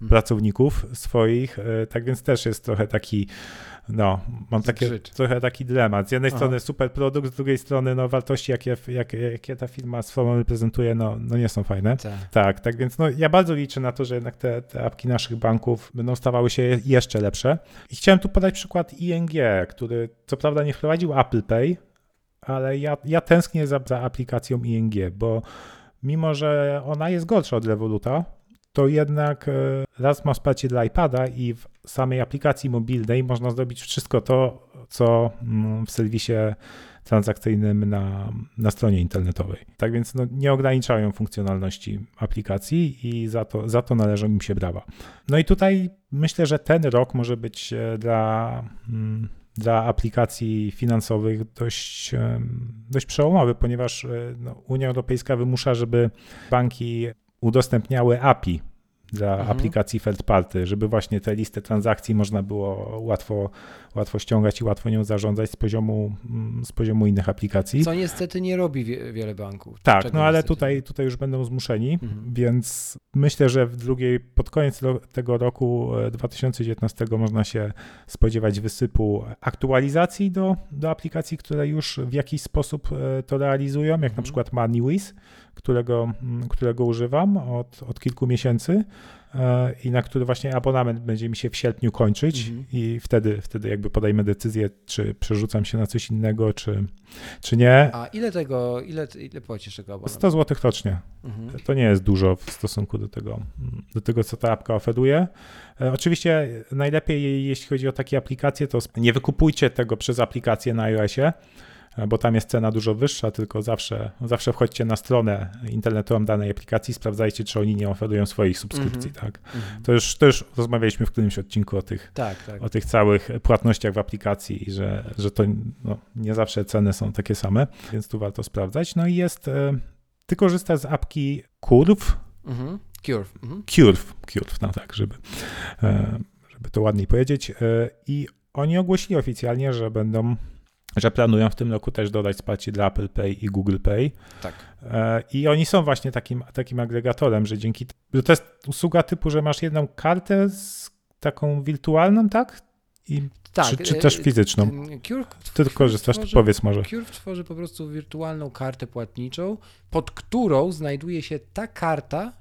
pracowników swoich, e, tak więc też jest trochę taki, no, mam takie, trochę taki dylemat. Z jednej Aha. strony super produkt, z drugiej strony no wartości, jakie, jakie, jakie ta firma sobą reprezentuje, no, no nie są fajne. Tak. Tak, tak więc no, ja bardzo liczę na to, że jednak te, te apki naszych banków będą stawały się je- jeszcze lepsze. I chciałem tu podać przykład ING, który co prawda nie wprowadził Apple Pay, ale ja, ja tęsknię za, za aplikacją ING, bo mimo, że ona jest gorsza od Revoluta, to jednak e, raz ma wsparcie dla iPada i w samej aplikacji mobilnej można zrobić wszystko to, co mm, w serwisie transakcyjnym na, na stronie internetowej. Tak więc no, nie ograniczają funkcjonalności aplikacji i za to, za to należą im się brawa. No i tutaj myślę, że ten rok może być e, dla, mm, dla aplikacji finansowych dość, dość przełomowy, ponieważ e, no, Unia Europejska wymusza, żeby banki udostępniały API dla Mhm. aplikacji third party, żeby właśnie te listy transakcji można było łatwo, łatwo ściągać i łatwo nią zarządzać z poziomu, mm, z poziomu innych aplikacji. Co niestety nie robi wie, wiele banków. Tak, Czego no ale niestety? tutaj, tutaj już będą zmuszeni, Mhm. więc myślę, że w drugiej, pod koniec tego roku e, 2019 można się spodziewać wysypu aktualizacji do, do aplikacji, które już w jakiś sposób e, to realizują, jak na Mhm. przykład MoneyWiz, którego, mm, którego używam od, od kilku miesięcy e, i na który właśnie abonament będzie mi się w sierpniu kończyć Mhm. i wtedy, wtedy jakby podejmę decyzję, czy przerzucam się na coś innego, czy, czy nie. A ile tego, ile, ile płacisz tego abonamentu? 100 zł rocznie. Mhm. To nie jest dużo w stosunku do tego, do tego co ta apka oferuje. E, Oczywiście najlepiej, jeśli chodzi o takie aplikacje, to nie wykupujcie tego przez aplikację na iOSie, bo tam jest cena dużo wyższa, tylko zawsze, zawsze wchodźcie na stronę internetową danej aplikacji, sprawdzajcie, czy oni nie oferują swoich subskrypcji. Mhm. Tak? Mhm. To, już, to już rozmawialiśmy w którymś odcinku o tych, Tak, tak. o tych całych płatnościach w aplikacji i że, że to no, nie zawsze ceny są takie same, więc tu warto sprawdzać. No i jest, e, ty korzystasz z apki Curve, Mhm. Cure. Mhm. Curve, Curve, no tak, żeby, e, żeby to ładniej powiedzieć. E, I oni ogłosili oficjalnie, że będą, że planują w tym roku też dodać wsparcie dla Apple Pay i Google Pay. Tak. E, I oni są właśnie takim, takim agregatorem, że dzięki. Że to jest usługa typu, że masz jedną kartę z taką wirtualną, tak? I, tak. czy, czy e, też fizyczną? e, Cure, Ty korzystasz, tworzy- powiedz może. Cure tworzy po prostu wirtualną kartę płatniczą, pod którą znajduje się ta karta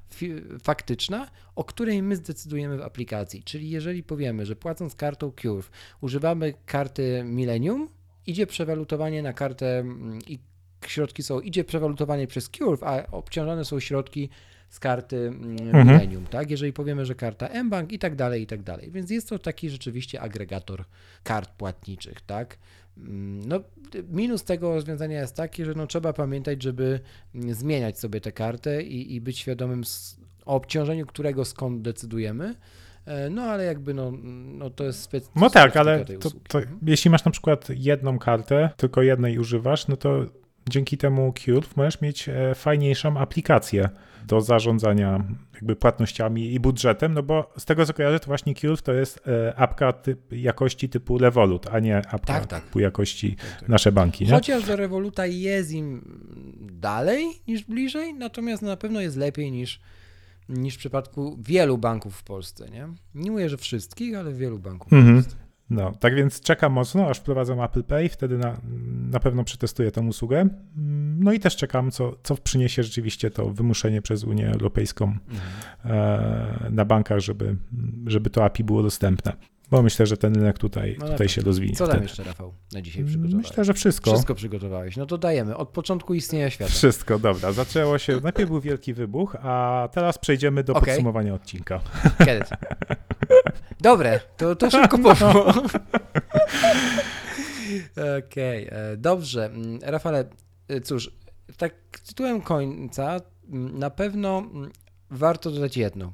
faktyczna, o której my zdecydujemy w aplikacji. Czyli jeżeli powiemy, że płacąc kartą Cure używamy karty Millennium, idzie przewalutowanie na kartę mm, i środki są, idzie przewalutowanie przez Cure, a obciążone są środki z karty mm, Mhm. Millennium, tak? Jeżeli powiemy, że karta mBank i tak dalej, i tak dalej. Więc jest to taki rzeczywiście agregator kart płatniczych, tak? Mm, No, minus tego rozwiązania jest taki, że no, trzeba pamiętać, żeby zmieniać sobie tę kartę i, i być świadomym s- o obciążeniu którego skąd decydujemy. E, No ale jakby no, no to jest spec- No tak, ale to, to, jeśli masz na przykład jedną kartę, tylko jednej używasz, no to dzięki temu Curve możesz mieć e, fajniejszą aplikację do zarządzania jakby płatnościami i budżetem, no bo z tego co kojarzę, to właśnie Curve to jest e, apka typ, jakości typu Revolut, a nie apka Tak, tak. typu jakości Tak, tak. nasze banki, nie? Chociaż do Revoluta jest im dalej niż bliżej, natomiast na pewno jest lepiej niż, niż w przypadku wielu banków w Polsce, nie? Nie mówię, że wszystkich, ale wielu banków Mhm. w Polsce. No, tak więc czekam mocno, aż wprowadzą Apple Pay, wtedy na, na pewno przetestuję tę usługę. Mm, No i też czekam, co, co przyniesie rzeczywiście to wymuszenie przez Unię Europejską Mhm. e, na bankach, żeby, żeby to API było dostępne. Bo myślę, że ten rynek tutaj, No tutaj się rozwinie. Co tam wtedy. jeszcze, Rafał, na dzisiaj przygotowałeś? Myślę, że wszystko. Wszystko przygotowałeś. No to dajemy. Od początku istnienia świata. Wszystko, dobra. Zaczęło się, najpierw był wielki wybuch, a teraz przejdziemy do Okej. podsumowania odcinka. Kiedy? Dobre, to, to szybko poszło. Okej, e, dobrze. Mm, Rafale, e, cóż, tak tytułem końca mm, na pewno mm, warto dodać jedno.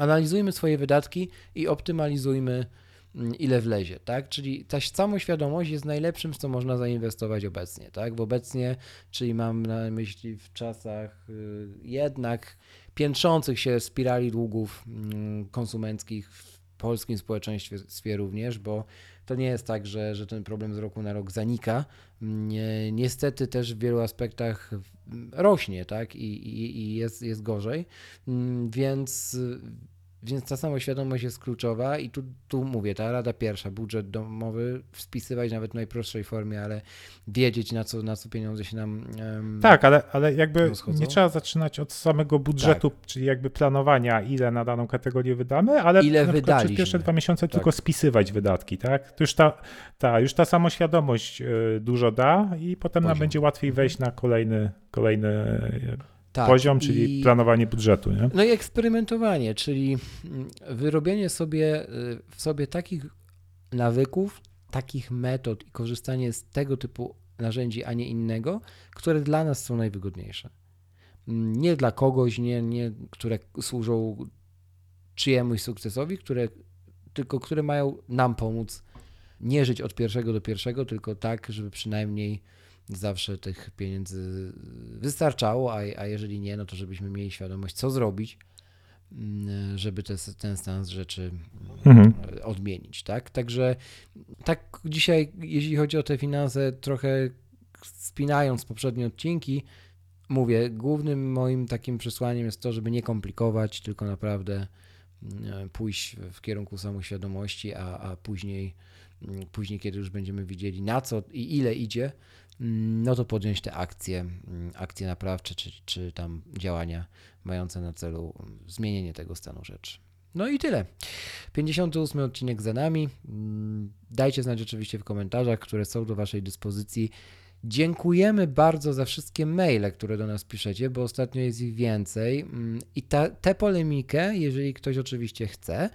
Analizujmy swoje wydatki i optymalizujmy mm, ile wlezie, tak? Czyli ta samoświadomość jest najlepszym, co można zainwestować obecnie, tak? Obecnie, czyli mam na myśli w czasach y, jednak piętrzących się spirali długów mm, konsumenckich polskim społeczeństwie również, bo to nie jest tak, że, że ten problem z roku na rok zanika. Nie, niestety też w wielu aspektach rośnie, tak? I, i, i jest, jest gorzej. Mm, więc więc ta samoświadomość jest kluczowa i tu, tu mówię, ta rada pierwsza, budżet domowy, spisywać nawet w najprostszej formie, ale wiedzieć na co, na co pieniądze się nam um, Tak, ale, ale jakby nie trzeba zaczynać od samego budżetu, tak. czyli jakby planowania, ile na daną kategorię wydamy, ale ile na wydaliśmy. przez pierwsze dwa miesiące tak. tylko spisywać wydatki, tak? To już ta, ta, już ta samoświadomość y, dużo da i potem Poziom. nam będzie łatwiej wejść na kolejny, kolejny tak, poziom, czyli i, planowanie budżetu. Nie? No i eksperymentowanie, czyli mm, wyrobienie sobie y, w sobie takich nawyków, takich metod i korzystanie z tego typu narzędzi, a nie innego, które dla nas są najwygodniejsze. Mm, nie dla kogoś, nie, nie które służą czyjemuś sukcesowi, które, tylko które mają nam pomóc nie żyć od pierwszego do pierwszego, tylko tak, żeby przynajmniej zawsze tych pieniędzy wystarczało, a, a jeżeli nie, no to żebyśmy mieli świadomość, co zrobić, mm, żeby te, ten stan rzeczy mhm. odmienić, tak? Także tak dzisiaj, jeśli chodzi o te finanse, trochę spinając poprzednie odcinki, mówię, głównym moim takim przesłaniem jest to, żeby nie komplikować, tylko naprawdę mm, pójść w kierunku samoświadomości, a, a później, mm, później, kiedy już będziemy widzieli na co i ile idzie, Mm, no to podjąć te akcje, mm, akcje naprawcze, czy, czy tam działania mające na celu zmienienie tego stanu rzeczy. No i tyle. 58 odcinek za nami. Mm, dajcie znać oczywiście w komentarzach, które są do Waszej dyspozycji. Dziękujemy bardzo za wszystkie maile, które do nas piszecie, bo ostatnio jest ich więcej. I tę polemikę, jeżeli ktoś oczywiście chce,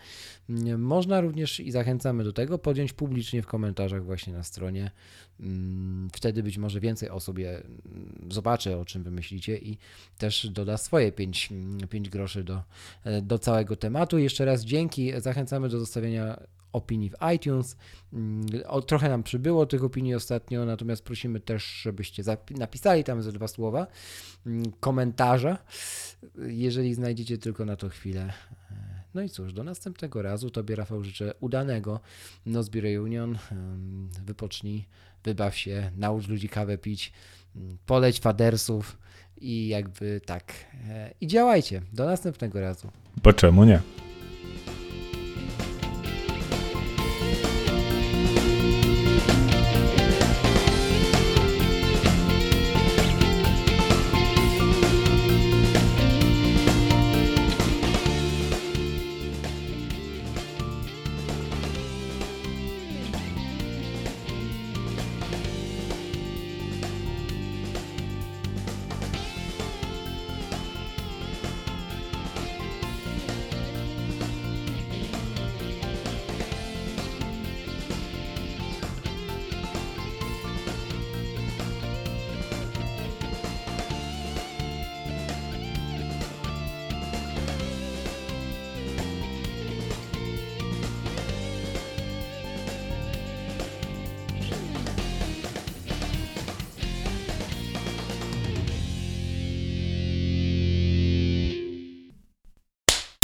można również i zachęcamy do tego podjąć publicznie w komentarzach właśnie na stronie Mm, wtedy być może więcej osób je mm, zobaczy, o czym wy myślicie i też doda swoje 5, 5 mm, groszy do, e, do całego tematu. Jeszcze raz dzięki, zachęcamy do zostawienia opinii w iTunes. O, trochę nam przybyło tych opinii ostatnio, natomiast prosimy też, żebyście napisali tam ze dwa słowa komentarza, jeżeli znajdziecie tylko na to chwilę. No i cóż, do następnego razu. Tobie, Rafał, życzę udanego Nozbi Reunion. Wypocznij wybaw się, naucz ludzi kawę pić, mm, poleć fadersów i jakby tak. E, I działajcie. Do następnego razu. Bo czemu nie?